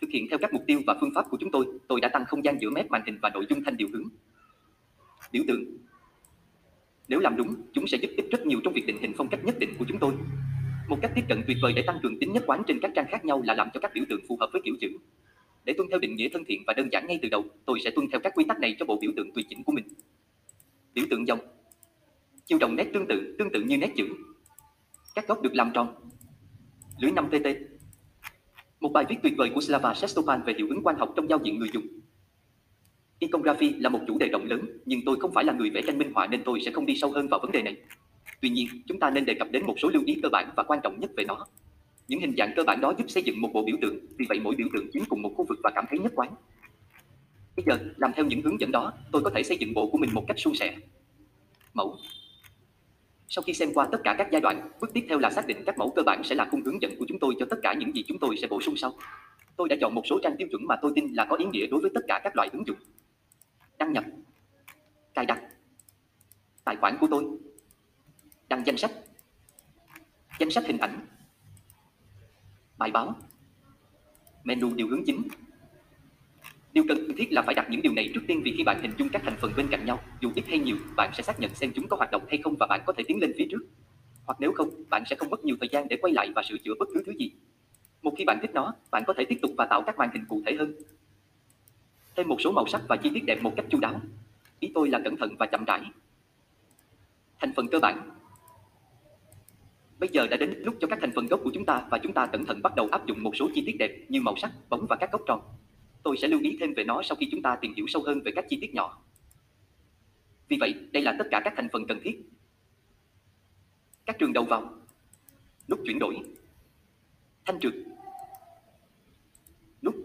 Thực hiện theo các mục tiêu và phương pháp của chúng tôi, tôi đã tăng không gian giữa mép màn hình và nội dung thanh điều hướng. Biểu tượng Nếu làm đúng, chúng sẽ giúp ích rất nhiều trong việc định hình phong cách nhất định của chúng tôi. Một cách tiếp cận tuyệt vời để tăng cường tính nhất quán trên các trang khác nhau là làm cho các biểu tượng phù hợp với kiểu chữ. Để tuân theo định nghĩa thân thiện và đơn giản ngay từ đầu, tôi sẽ tuân theo các quy tắc này cho bộ biểu tượng tùy chỉnh của mình. Biểu tượng dòng Chiều đồng nét tương tự, tương tự như nét chữ. Các góc được làm tròn. Lưới 5 TT một bài viết tuyệt vời của Slava Sestopan về hiệu ứng quan học trong giao diện người dùng. Iconography là một chủ đề rộng lớn, nhưng tôi không phải là người vẽ tranh minh họa nên tôi sẽ không đi sâu hơn vào vấn đề này. Tuy nhiên, chúng ta nên đề cập đến một số lưu ý cơ bản và quan trọng nhất về nó. Những hình dạng cơ bản đó giúp xây dựng một bộ biểu tượng, vì vậy mỗi biểu tượng chiếm cùng một khu vực và cảm thấy nhất quán. Bây giờ, làm theo những hướng dẫn đó, tôi có thể xây dựng bộ của mình một cách suôn sẻ. Mẫu. Sau khi xem qua tất cả các giai đoạn, bước tiếp theo là xác định các mẫu cơ bản sẽ là khung hướng dẫn của chúng tôi cho tất cả những gì chúng tôi sẽ bổ sung sau. Tôi đã chọn một số trang tiêu chuẩn mà tôi tin là có ý nghĩa đối với tất cả các loại ứng dụng. Đăng nhập, cài đặt, tài khoản của tôi, đăng danh sách, danh sách hình ảnh, bài báo, menu điều hướng chính, Điều cần thiết là phải đặt những điều này trước tiên vì khi bạn hình dung các thành phần bên cạnh nhau, dù ít hay nhiều, bạn sẽ xác nhận xem chúng có hoạt động hay không và bạn có thể tiến lên phía trước. Hoặc nếu không, bạn sẽ không mất nhiều thời gian để quay lại và sửa chữa bất cứ thứ gì. Một khi bạn thích nó, bạn có thể tiếp tục và tạo các màn hình cụ thể hơn. Thêm một số màu sắc và chi tiết đẹp một cách chu đáo. Ý tôi là cẩn thận và chậm rãi. Thành phần cơ bản Bây giờ đã đến lúc cho các thành phần gốc của chúng ta và chúng ta cẩn thận bắt đầu áp dụng một số chi tiết đẹp như màu sắc, bóng và các góc tròn. Tôi sẽ lưu ý thêm về nó sau khi chúng ta tìm hiểu sâu hơn về các chi tiết nhỏ. Vì vậy, đây là tất cả các thành phần cần thiết. Các trường đầu vào, nút chuyển đổi, thanh trượt, nút,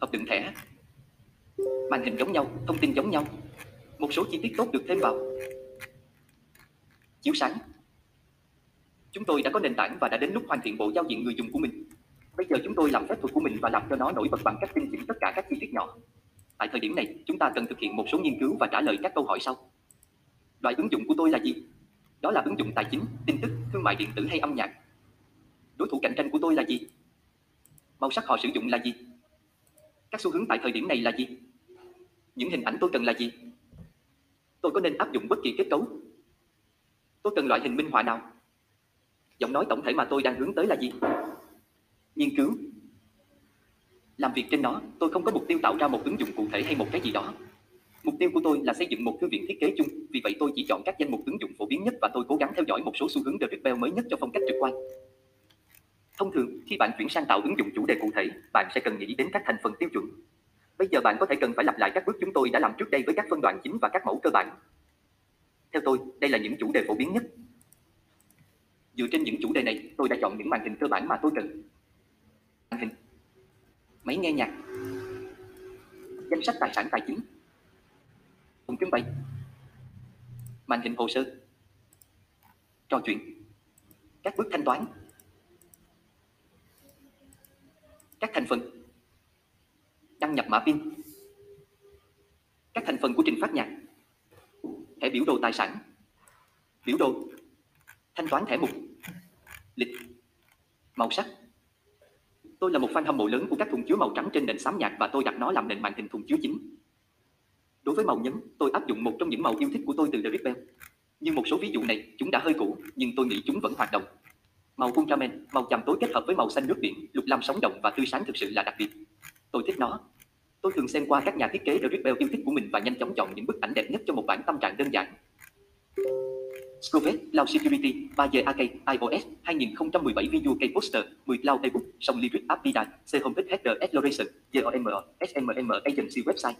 hộp đựng thẻ, màn hình giống nhau, thông tin giống nhau, một số chi tiết tốt được thêm vào, chiếu sáng. Chúng tôi đã có nền tảng và đã đến lúc hoàn thiện bộ giao diện người dùng của mình. Bây giờ chúng tôi làm phép thuật của mình và làm cho nó nổi bật bằng cách tinh chỉnh tất cả các chi tiết nhỏ. Tại thời điểm này, chúng ta cần thực hiện một số nghiên cứu và trả lời các câu hỏi sau. Loại ứng dụng của tôi là gì? Đó là ứng dụng tài chính, tin tức, thương mại điện tử hay âm nhạc. Đối thủ cạnh tranh của tôi là gì? Màu sắc họ sử dụng là gì? Các xu hướng tại thời điểm này là gì? Những hình ảnh tôi cần là gì? Tôi có nên áp dụng bất kỳ kết cấu? Tôi cần loại hình minh họa nào? Giọng nói tổng thể mà tôi đang hướng tới là gì? Nghiên cứu. Làm việc trên nó, tôi không có mục tiêu tạo ra một ứng dụng cụ thể hay một cái gì đó. Mục tiêu của tôi là xây dựng một thư viện thiết kế chung, vì vậy tôi chỉ chọn các danh mục ứng dụng phổ biến nhất và tôi cố gắng theo dõi một số xu hướng Drupal mới nhất cho phong cách trực quan. Thông thường, khi bạn chuyển sang tạo ứng dụng chủ đề cụ thể, bạn sẽ cần nghĩ đến các thành phần tiêu chuẩn. Bây giờ bạn có thể cần phải lặp lại các bước chúng tôi đã làm trước đây với các phân đoạn chính và các mẫu cơ bản. Theo tôi, đây là những chủ đề phổ biến nhất. Dựa trên những chủ đề này, tôi đã chọn những màn hình cơ bản mà tôi cần màn hình máy nghe nhạc, danh sách tài sản tài chính, phòng trưng bày, màn hình hồ sơ, trò chuyện, các bước thanh toán, các thành phần, đăng nhập mã pin, các thành phần của trình phát nhạc, thẻ biểu đồ tài sản, biểu đồ, thanh toán thẻ mục, lịch, màu sắc. Tôi là một fan hâm mộ lớn của các thùng chứa màu trắng trên nền xám nhạt và tôi đặt nó làm nền màn hình thùng chứa chính. Đối với màu nhấn, tôi áp dụng một trong những màu yêu thích của tôi từ The Rebel. Nhưng một số ví dụ này, chúng đã hơi cũ, nhưng tôi nghĩ chúng vẫn hoạt động. Màu ultraman, màu chàm tối kết hợp với màu xanh nước biển, lục lam sống động và tươi sáng thực sự là đặc biệt. Tôi thích nó. Tôi thường xem qua các nhà thiết kế The Rebel yêu thích của mình và nhanh chóng chọn những bức ảnh đẹp nhất cho một bản tâm trạng đơn giản. Scovette, Cloud Security, 3G Arcade, iOS, 2017 Video Key Poster, 10 Cloud ebook, Song Lyric App Vida, C Homepage Header Exploration, GOM, SMM Agency Website.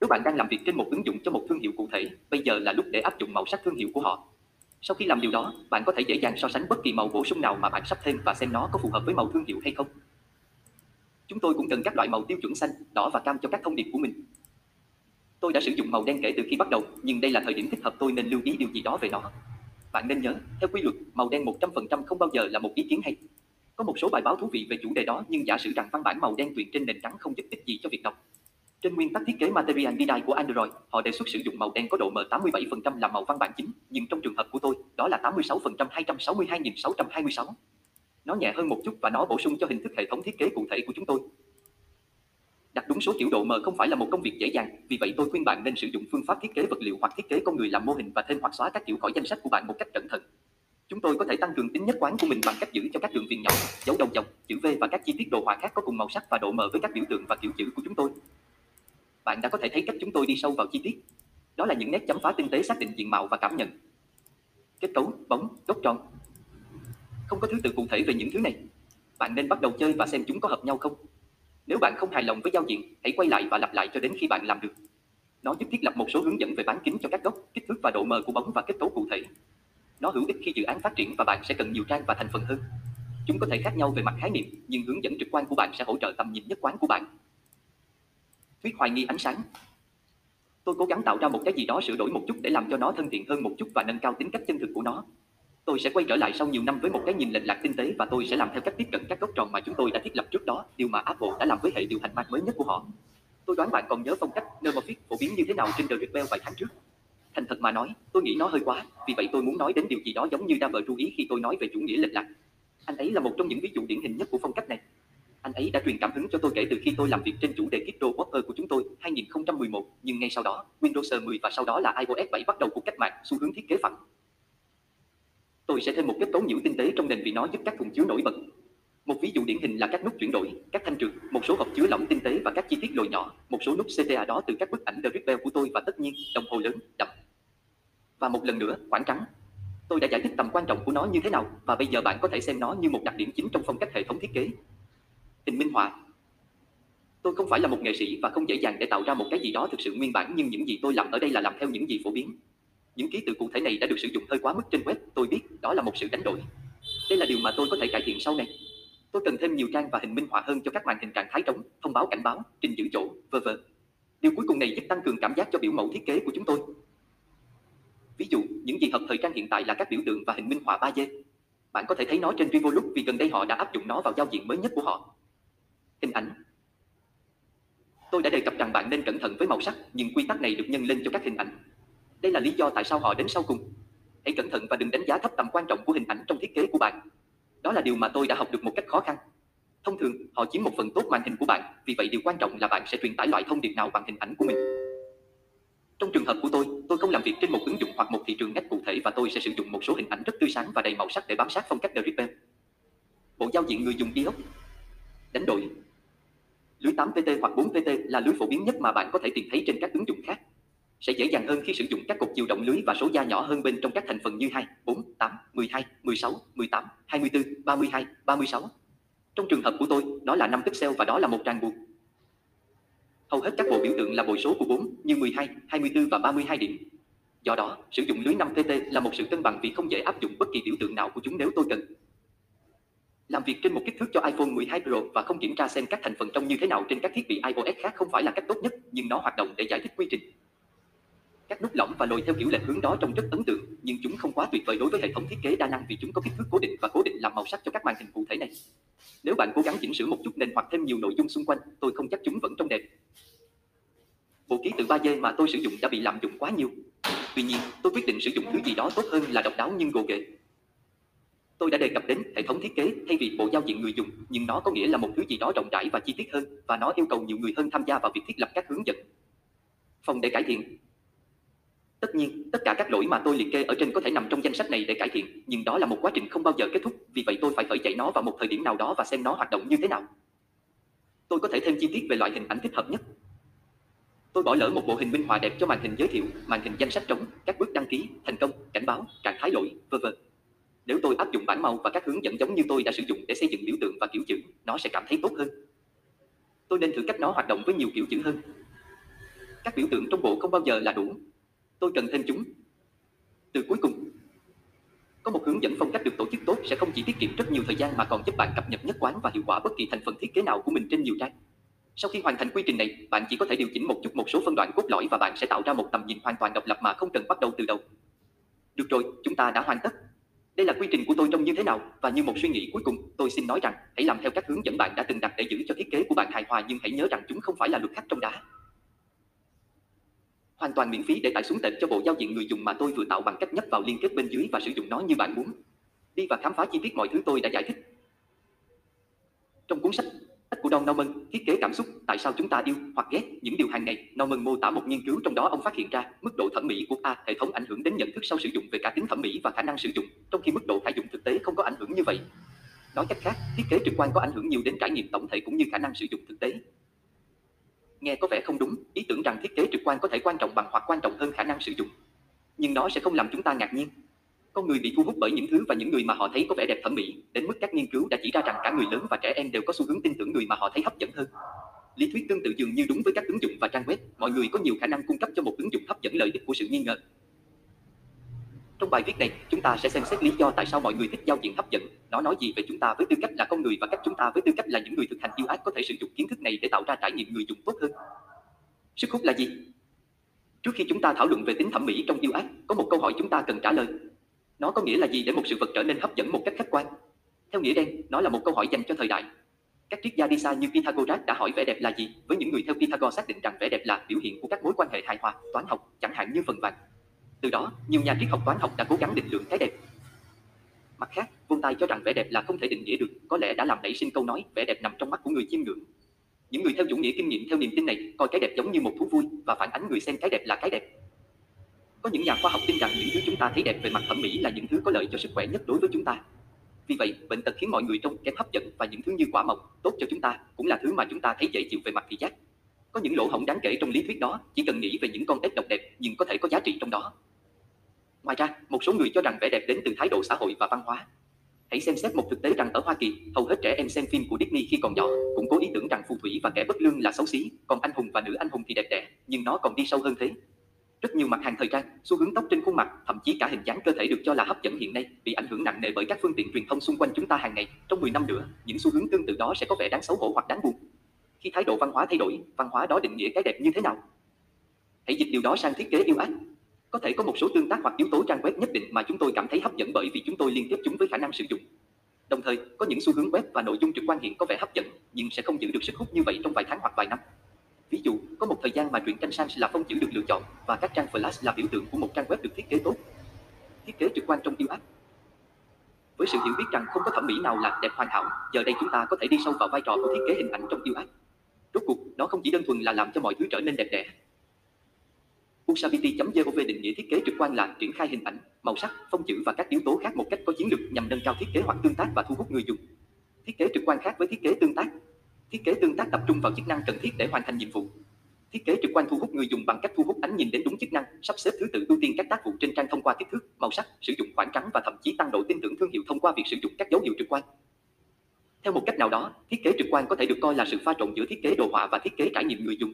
Nếu bạn đang làm việc trên một ứng dụng cho một thương hiệu cụ thể, bây giờ là lúc để áp dụng màu sắc thương hiệu của họ. Sau khi làm điều đó, bạn có thể dễ dàng so sánh bất kỳ màu bổ sung nào mà bạn sắp thêm và xem nó có phù hợp với màu thương hiệu hay không. Chúng tôi cũng cần các loại màu tiêu chuẩn xanh, đỏ và cam cho các thông điệp của mình. Tôi đã sử dụng màu đen kể từ khi bắt đầu, nhưng đây là thời điểm thích hợp tôi nên lưu ý điều gì đó về nó. Bạn nên nhớ, theo quy luật, màu đen 100% không bao giờ là một ý kiến hay. Có một số bài báo thú vị về chủ đề đó, nhưng giả sử rằng văn bản màu đen tuyệt trên nền trắng không giúp ích gì cho việc đọc. Trên nguyên tắc thiết kế Material Design của Android, họ đề xuất sử dụng màu đen có độ mờ 87% làm màu văn bản chính, nhưng trong trường hợp của tôi, đó là 86% 262.626. Nó nhẹ hơn một chút và nó bổ sung cho hình thức hệ thống thiết kế cụ thể của chúng tôi. Đặt đúng số kiểu độ mờ không phải là một công việc dễ dàng, vì vậy tôi khuyên bạn nên sử dụng phương pháp thiết kế vật liệu hoặc thiết kế con người làm mô hình và thêm hoặc xóa các kiểu khỏi danh sách của bạn một cách cẩn thận. Chúng tôi có thể tăng cường tính nhất quán của mình bằng cách giữ cho các đường viền nhỏ, dấu đầu dòng, chữ V và các chi tiết đồ họa khác có cùng màu sắc và độ mờ với các biểu tượng và kiểu chữ của chúng tôi. Bạn đã có thể thấy cách chúng tôi đi sâu vào chi tiết. Đó là những nét chấm phá tinh tế xác định diện mạo và cảm nhận. Kết cấu, bóng, góc tròn. Không có thứ tự cụ thể về những thứ này. Bạn nên bắt đầu chơi và xem chúng có hợp nhau không. Nếu bạn không hài lòng với giao diện, hãy quay lại và lặp lại cho đến khi bạn làm được. Nó giúp thiết lập một số hướng dẫn về bán kính cho các góc, kích thước và độ mờ của bóng và kết cấu cụ thể. Nó hữu ích khi dự án phát triển và bạn sẽ cần nhiều trang và thành phần hơn. Chúng có thể khác nhau về mặt khái niệm, nhưng hướng dẫn trực quan của bạn sẽ hỗ trợ tầm nhìn nhất quán của bạn. Thuyết hoài nghi ánh sáng Tôi cố gắng tạo ra một cái gì đó sửa đổi một chút để làm cho nó thân thiện hơn một chút và nâng cao tính cách chân thực của nó. Tôi sẽ quay trở lại sau nhiều năm với một cái nhìn lệch lạc tinh tế và tôi sẽ làm theo cách tiếp cận các góc tròn mà chúng tôi đã thiết lập trước đó, điều mà Apple đã làm với hệ điều hành Mac mới nhất của họ. Tôi đoán bạn còn nhớ phong cách Neuromorphic phổ biến như thế nào trên The Red vài tháng trước. Thành thật mà nói, tôi nghĩ nó hơi quá, vì vậy tôi muốn nói đến điều gì đó giống như đa vợ chú ý khi tôi nói về chủ nghĩa lệch lạc. Anh ấy là một trong những ví dụ điển hình nhất của phong cách này. Anh ấy đã truyền cảm hứng cho tôi kể từ khi tôi làm việc trên chủ đề Crypto Walker của chúng tôi 2011, nhưng ngay sau đó, Windows 10 và sau đó là iOS 7 bắt đầu cuộc cách mạng xu hướng thiết kế phẳng. Tôi sẽ thêm một kết cấu nhiễu tinh tế trong nền vì nó giúp các thùng chứa nổi bật. Một ví dụ điển hình là các nút chuyển đổi, các thanh trượt, một số hộp chứa lỏng tinh tế và các chi tiết lồi nhỏ, một số nút CTA đó từ các bức ảnh The Bell của tôi và tất nhiên, đồng hồ lớn, đậm. Và một lần nữa, khoảng trắng. Tôi đã giải thích tầm quan trọng của nó như thế nào và bây giờ bạn có thể xem nó như một đặc điểm chính trong phong cách hệ thống thiết kế. Hình minh họa Tôi không phải là một nghệ sĩ và không dễ dàng để tạo ra một cái gì đó thực sự nguyên bản nhưng những gì tôi làm ở đây là làm theo những gì phổ biến. Những ký tự cụ thể này đã được sử dụng hơi quá mức trên web, tôi biết, đó là một sự đánh đổi. Đây là điều mà tôi có thể cải thiện sau này. Tôi cần thêm nhiều trang và hình minh họa hơn cho các màn hình trạng thái trống, thông báo cảnh báo, trình giữ chỗ, vân vân. Điều cuối cùng này giúp tăng cường cảm giác cho biểu mẫu thiết kế của chúng tôi. Ví dụ, những gì hợp thời trang hiện tại là các biểu tượng và hình minh họa 3D. Bạn có thể thấy nó trên Revolut vì gần đây họ đã áp dụng nó vào giao diện mới nhất của họ. Hình ảnh Tôi đã đề cập rằng bạn nên cẩn thận với màu sắc, nhưng quy tắc này được nhân lên cho các hình ảnh. Đây là lý do tại sao họ đến sau cùng. Hãy cẩn thận và đừng đánh giá thấp tầm quan trọng của hình ảnh trong thiết kế của bạn. Đó là điều mà tôi đã học được một cách khó khăn. Thông thường, họ chiếm một phần tốt màn hình của bạn, vì vậy điều quan trọng là bạn sẽ truyền tải loại thông điệp nào bằng hình ảnh của mình. Trong trường hợp của tôi, tôi không làm việc trên một ứng dụng hoặc một thị trường ngách cụ thể và tôi sẽ sử dụng một số hình ảnh rất tươi sáng và đầy màu sắc để bám sát phong cách The Ripper. Bộ giao diện người dùng đi. Đánh đổi. Lưới 8PT hoặc 4PT là lưới phổ biến nhất mà bạn có thể tìm thấy trên các ứng dụng khác sẽ dễ dàng hơn khi sử dụng các cục chiều động lưới và số gia nhỏ hơn bên trong các thành phần như 2, 4, 8, 12, 16, 18, 24, 32, 36. Trong trường hợp của tôi, đó là 5 pixel và đó là một trang buộc. Hầu hết các bộ biểu tượng là bội số của 4 như 12, 24 và 32 điểm. Do đó, sử dụng lưới 5TT là một sự cân bằng vì không dễ áp dụng bất kỳ biểu tượng nào của chúng nếu tôi cần. Làm việc trên một kích thước cho iPhone 12 Pro và không kiểm tra xem các thành phần trông như thế nào trên các thiết bị iOS khác không phải là cách tốt nhất, nhưng nó hoạt động để giải thích quy trình. Các nút lỏng và lồi theo kiểu lệch hướng đó trông rất ấn tượng, nhưng chúng không quá tuyệt vời đối với hệ thống thiết kế đa năng vì chúng có kích thước cố định và cố định làm màu sắc cho các màn hình cụ thể này. Nếu bạn cố gắng chỉnh sửa một chút nền hoặc thêm nhiều nội dung xung quanh, tôi không chắc chúng vẫn trông đẹp. Bộ ký tự 3D mà tôi sử dụng đã bị lạm dụng quá nhiều. Tuy nhiên, tôi quyết định sử dụng thứ gì đó tốt hơn là độc đáo nhưng gồ ghề. Tôi đã đề cập đến hệ thống thiết kế thay vì bộ giao diện người dùng, nhưng nó có nghĩa là một thứ gì đó rộng rãi và chi tiết hơn, và nó yêu cầu nhiều người hơn tham gia vào việc thiết lập các hướng dẫn. Phòng để cải thiện, Tất nhiên, tất cả các lỗi mà tôi liệt kê ở trên có thể nằm trong danh sách này để cải thiện, nhưng đó là một quá trình không bao giờ kết thúc, vì vậy tôi phải khởi chạy nó vào một thời điểm nào đó và xem nó hoạt động như thế nào. Tôi có thể thêm chi tiết về loại hình ảnh thích hợp nhất. Tôi bỏ lỡ một bộ hình minh họa đẹp cho màn hình giới thiệu, màn hình danh sách trống, các bước đăng ký, thành công, cảnh báo, trạng thái lỗi, v.v. Nếu tôi áp dụng bản màu và các hướng dẫn giống như tôi đã sử dụng để xây dựng biểu tượng và kiểu chữ, nó sẽ cảm thấy tốt hơn. Tôi nên thử cách nó hoạt động với nhiều kiểu chữ hơn. Các biểu tượng trong bộ không bao giờ là đủ. Tôi cần thêm chúng. Từ cuối cùng, có một hướng dẫn phong cách được tổ chức tốt sẽ không chỉ tiết kiệm rất nhiều thời gian mà còn giúp bạn cập nhật nhất quán và hiệu quả bất kỳ thành phần thiết kế nào của mình trên nhiều trang. Sau khi hoàn thành quy trình này, bạn chỉ có thể điều chỉnh một chút một số phân đoạn cốt lõi và bạn sẽ tạo ra một tầm nhìn hoàn toàn độc lập mà không cần bắt đầu từ đầu. Được rồi, chúng ta đã hoàn tất. Đây là quy trình của tôi trông như thế nào và như một suy nghĩ cuối cùng, tôi xin nói rằng hãy làm theo các hướng dẫn bạn đã từng đặt để giữ cho thiết kế của bạn hài hòa nhưng hãy nhớ rằng chúng không phải là luật khắc trong đá. Hoàn toàn miễn phí để tải xuống tệp cho bộ giao diện người dùng mà tôi vừa tạo bằng cách nhấp vào liên kết bên dưới và sử dụng nó như bạn muốn. Đi và khám phá chi tiết mọi thứ tôi đã giải thích. Trong cuốn sách của Don Norman, thiết kế cảm xúc, tại sao chúng ta yêu hoặc ghét những điều hàng ngày. Norman mô tả một nghiên cứu trong đó ông phát hiện ra mức độ thẩm mỹ của A hệ thống ảnh hưởng đến nhận thức sau sử dụng về cả tính thẩm mỹ và khả năng sử dụng, trong khi mức độ khả dụng thực tế không có ảnh hưởng như vậy. Nói cách khác, thiết kế trực quan có ảnh hưởng nhiều đến trải nghiệm tổng thể cũng như khả năng sử dụng thực tế. Nghe có vẻ không đúng, ý tưởng rằng thiết kế trực quan có thể quan trọng bằng hoặc quan trọng hơn khả năng sử dụng. Nhưng nó sẽ không làm chúng ta ngạc nhiên. Con người bị thu hút bởi những thứ và những người mà họ thấy có vẻ đẹp thẩm mỹ, đến mức các nghiên cứu đã chỉ ra rằng cả người lớn và trẻ em đều có xu hướng tin tưởng người mà họ thấy hấp dẫn hơn. Lý thuyết tương tự dường như đúng với các ứng dụng và trang web, mọi người có nhiều khả năng cung cấp cho một ứng dụng hấp dẫn lợi ích của sự nghi ngờ. Trong bài viết này, chúng ta sẽ xem xét lý do tại sao mọi người thích giao diện hấp dẫn. Nó nói gì về chúng ta với tư cách là con người và cách chúng ta với tư cách là những người thực hành yêu ác có thể sử dụng kiến thức này để tạo ra trải nghiệm người dùng tốt hơn. Sức hút là gì? Trước khi chúng ta thảo luận về tính thẩm mỹ trong yêu ác, có một câu hỏi chúng ta cần trả lời. Nó có nghĩa là gì để một sự vật trở nên hấp dẫn một cách khách quan? Theo nghĩa đen, nó là một câu hỏi dành cho thời đại. Các triết gia đi xa như Pythagoras đã hỏi vẻ đẹp là gì, với những người theo Pythagoras xác định rằng vẻ đẹp là biểu hiện của các mối quan hệ hài hòa, toán học, chẳng hạn như phần vàng. Từ đó, nhiều nhà triết học toán học đã cố gắng định lượng cái đẹp. Mặt khác, Voltaire cho rằng vẻ đẹp là không thể định nghĩa được, có lẽ đã làm nảy sinh câu nói vẻ đẹp nằm trong mắt của người chiêm ngưỡng. Những người theo chủ nghĩa kinh nghiệm theo niềm tin này coi cái đẹp giống như một thú vui và phản ánh người xem cái đẹp là cái đẹp. Có những nhà khoa học tin rằng những thứ chúng ta thấy đẹp về mặt thẩm mỹ là những thứ có lợi cho sức khỏe nhất đối với chúng ta. Vì vậy, bệnh tật khiến mọi người trông kém hấp dẫn và những thứ như quả mọng tốt cho chúng ta cũng là thứ mà chúng ta thấy dễ chịu về mặt thị giác. Có những lỗ hổng đáng kể trong lý thuyết đó, chỉ cần nghĩ về những con ếch độc đẹp nhưng có thể có giá trị trong đó. Ngoài ra, một số người cho rằng vẻ đẹp đến từ thái độ xã hội và văn hóa. Hãy xem xét một thực tế rằng ở Hoa Kỳ, hầu hết trẻ em xem phim của Disney khi còn nhỏ cũng có ý tưởng rằng phù thủy và kẻ bất lương là xấu xí, còn anh hùng và nữ anh hùng thì đẹp đẽ, nhưng nó còn đi sâu hơn thế. Rất nhiều mặt hàng thời trang, xu hướng tóc trên khuôn mặt, thậm chí cả hình dáng cơ thể được cho là hấp dẫn hiện nay bị ảnh hưởng nặng nề bởi các phương tiện truyền thông xung quanh chúng ta hàng ngày. Trong 10 năm nữa, những xu hướng tương tự đó sẽ có vẻ đáng xấu hổ hoặc đáng buồn. Khi thái độ văn hóa thay đổi, văn hóa đó định nghĩa cái đẹp như thế nào? Hãy dịch điều đó sang thiết kế yêu ái. Có thể có một số tương tác hoặc yếu tố trang web nhất định mà chúng tôi cảm thấy hấp dẫn bởi vì chúng tôi liên tiếp chúng với khả năng sử dụng. Đồng thời, có những xu hướng web và nội dung trực quan hiện có vẻ hấp dẫn, nhưng sẽ không giữ được sức hút như vậy trong vài tháng hoặc vài năm. Ví dụ, có một thời gian mà truyện tranh Sans là phong chữ được lựa chọn và các trang flash là biểu tượng của một trang web được thiết kế tốt. Thiết kế trực quan trong yêu áp. Với sự hiểu biết rằng không có thẩm mỹ nào là đẹp hoàn hảo, giờ đây chúng ta có thể đi sâu vào vai trò của thiết kế hình ảnh trong yêu áp. Rốt cuộc, nó không chỉ đơn thuần là làm cho mọi thứ trở nên đẹp đẽ, Usability.gov định nghĩa thiết kế trực quan là triển khai hình ảnh, màu sắc, phông chữ và các yếu tố khác một cách có chiến lược nhằm nâng cao thiết kế hoặc tương tác và thu hút người dùng. Thiết kế trực quan khác với thiết kế tương tác. Thiết kế tương tác tập trung vào chức năng cần thiết để hoàn thành nhiệm vụ. Thiết kế trực quan thu hút người dùng bằng cách thu hút ánh nhìn đến đúng chức năng, sắp xếp thứ tự ưu tiên các tác vụ trên trang thông qua kích thước, màu sắc, sử dụng khoảng trắng và thậm chí tăng độ tin tưởng thương hiệu thông qua việc sử dụng các dấu hiệu trực quan. Theo một cách nào đó, thiết kế trực quan có thể được coi là sự pha trộn giữa thiết kế đồ họa và thiết kế trải nghiệm người dùng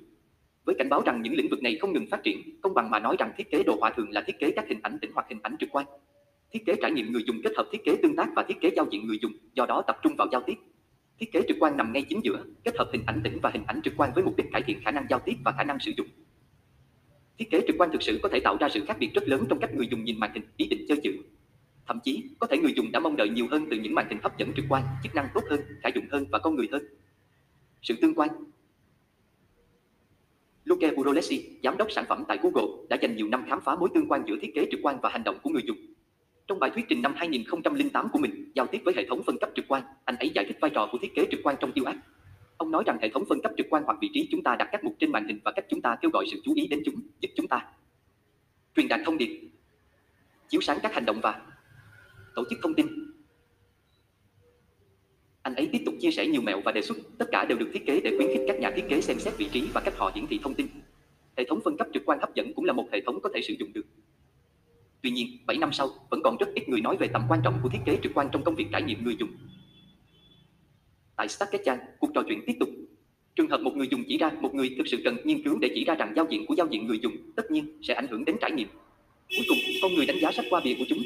với cảnh báo rằng những lĩnh vực này không ngừng phát triển, công bằng mà nói rằng thiết kế đồ họa thường là thiết kế các hình ảnh tĩnh hoặc hình ảnh trực quan. Thiết kế trải nghiệm người dùng kết hợp thiết kế tương tác và thiết kế giao diện người dùng, do đó tập trung vào giao tiếp. Thiết kế trực quan nằm ngay chính giữa, kết hợp hình ảnh tĩnh và hình ảnh trực quan với mục đích cải thiện khả năng giao tiếp và khả năng sử dụng. Thiết kế trực quan thực sự có thể tạo ra sự khác biệt rất lớn trong cách người dùng nhìn màn hình, ý định chơi chữ. Thậm chí, có thể người dùng đã mong đợi nhiều hơn từ những màn hình hấp dẫn trực quan, chức năng tốt hơn, khả dụng hơn và con người hơn. Sự tương quan, Luke Burolesi, giám đốc sản phẩm tại Google, đã dành nhiều năm khám phá mối tương quan giữa thiết kế trực quan và hành động của người dùng. Trong bài thuyết trình năm 2008 của mình, giao tiếp với hệ thống phân cấp trực quan, anh ấy giải thích vai trò của thiết kế trực quan trong tiêu ác. Ông nói rằng hệ thống phân cấp trực quan hoặc vị trí chúng ta đặt các mục trên màn hình và cách chúng ta kêu gọi sự chú ý đến chúng, giúp chúng ta truyền đạt thông điệp, chiếu sáng các hành động và tổ chức thông tin. Anh ấy tiếp tục chia sẻ nhiều mẹo và đề xuất, tất cả đều được thiết kế để khuyến khích các nhà thiết kế xem xét vị trí và cách họ hiển thị thông tin. hệ thống phân cấp trực quan hấp dẫn cũng là một hệ thống có thể sử dụng được. Tuy nhiên, 7 năm sau, vẫn còn rất ít người nói về tầm quan trọng của thiết kế trực quan trong công việc trải nghiệm người dùng. Tại Stacketchan, cuộc trò chuyện tiếp tục. Trường hợp một người dùng chỉ ra một người thực sự cần nghiên cứu để chỉ ra rằng giao diện của giao diện người dùng tất nhiên sẽ ảnh hưởng đến trải nghiệm. Cuối cùng, con người đánh giá sách qua bìa của chúng.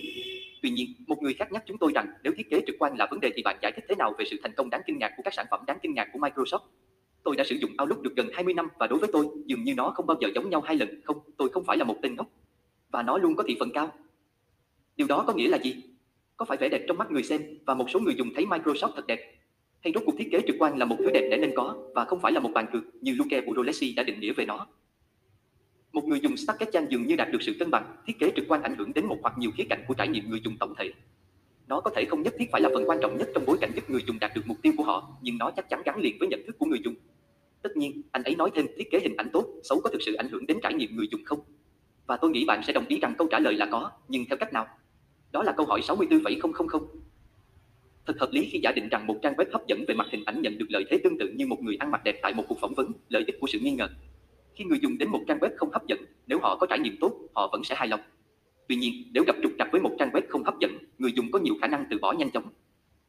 Tuy nhiên, một người khác nhắc chúng tôi rằng nếu thiết kế trực quan là vấn đề thì bạn giải thích thế nào về sự thành công đáng kinh ngạc của các sản phẩm đáng kinh ngạc của Microsoft? Tôi đã sử dụng Outlook được gần 20 năm và đối với tôi, dường như nó không bao giờ giống nhau hai lần. Không, tôi không phải là một tên ngốc. Và nó luôn có thị phần cao. Điều đó có nghĩa là gì? Có phải vẻ đẹp trong mắt người xem và một số người dùng thấy Microsoft thật đẹp? Hay rốt cuộc thiết kế trực quan là một thứ đẹp để nên có và không phải là một bàn cược như Luke Budolesi đã định nghĩa về nó? Một người dùng Stacketchan dường như đạt được sự cân bằng, thiết kế trực quan ảnh hưởng đến một hoặc nhiều khía cạnh của trải nghiệm người dùng tổng thể. Nó có thể không nhất thiết phải là phần quan trọng nhất trong bối cảnh giúp người dùng đạt được mục tiêu của họ, nhưng nó chắc chắn gắn liền với nhận thức của người dùng. Tất nhiên, anh ấy nói thêm thiết kế hình ảnh tốt, xấu có thực sự ảnh hưởng đến trải nghiệm người dùng không? Và tôi nghĩ bạn sẽ đồng ý rằng câu trả lời là có, nhưng theo cách nào? Đó là câu hỏi 64,000. Thật hợp lý khi giả định rằng một trang web hấp dẫn về mặt hình ảnh nhận được lợi thế tương tự như một người ăn mặc đẹp tại một cuộc phỏng vấn, lợi ích của sự nghi ngờ. Khi người dùng đến một trang web không hấp dẫn, nếu họ có trải nghiệm tốt, họ vẫn sẽ hài lòng. Tuy nhiên, nếu gặp trục trặc với một trang web không hấp dẫn, người dùng có nhiều khả năng từ bỏ nhanh chóng.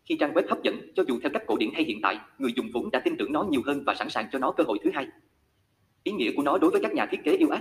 Khi trang web hấp dẫn, cho dù theo cách cổ điển hay hiện tại, người dùng vốn đã tin tưởng nó nhiều hơn và sẵn sàng cho nó cơ hội thứ hai. Ý nghĩa của nó đối với các nhà thiết kế yêu ác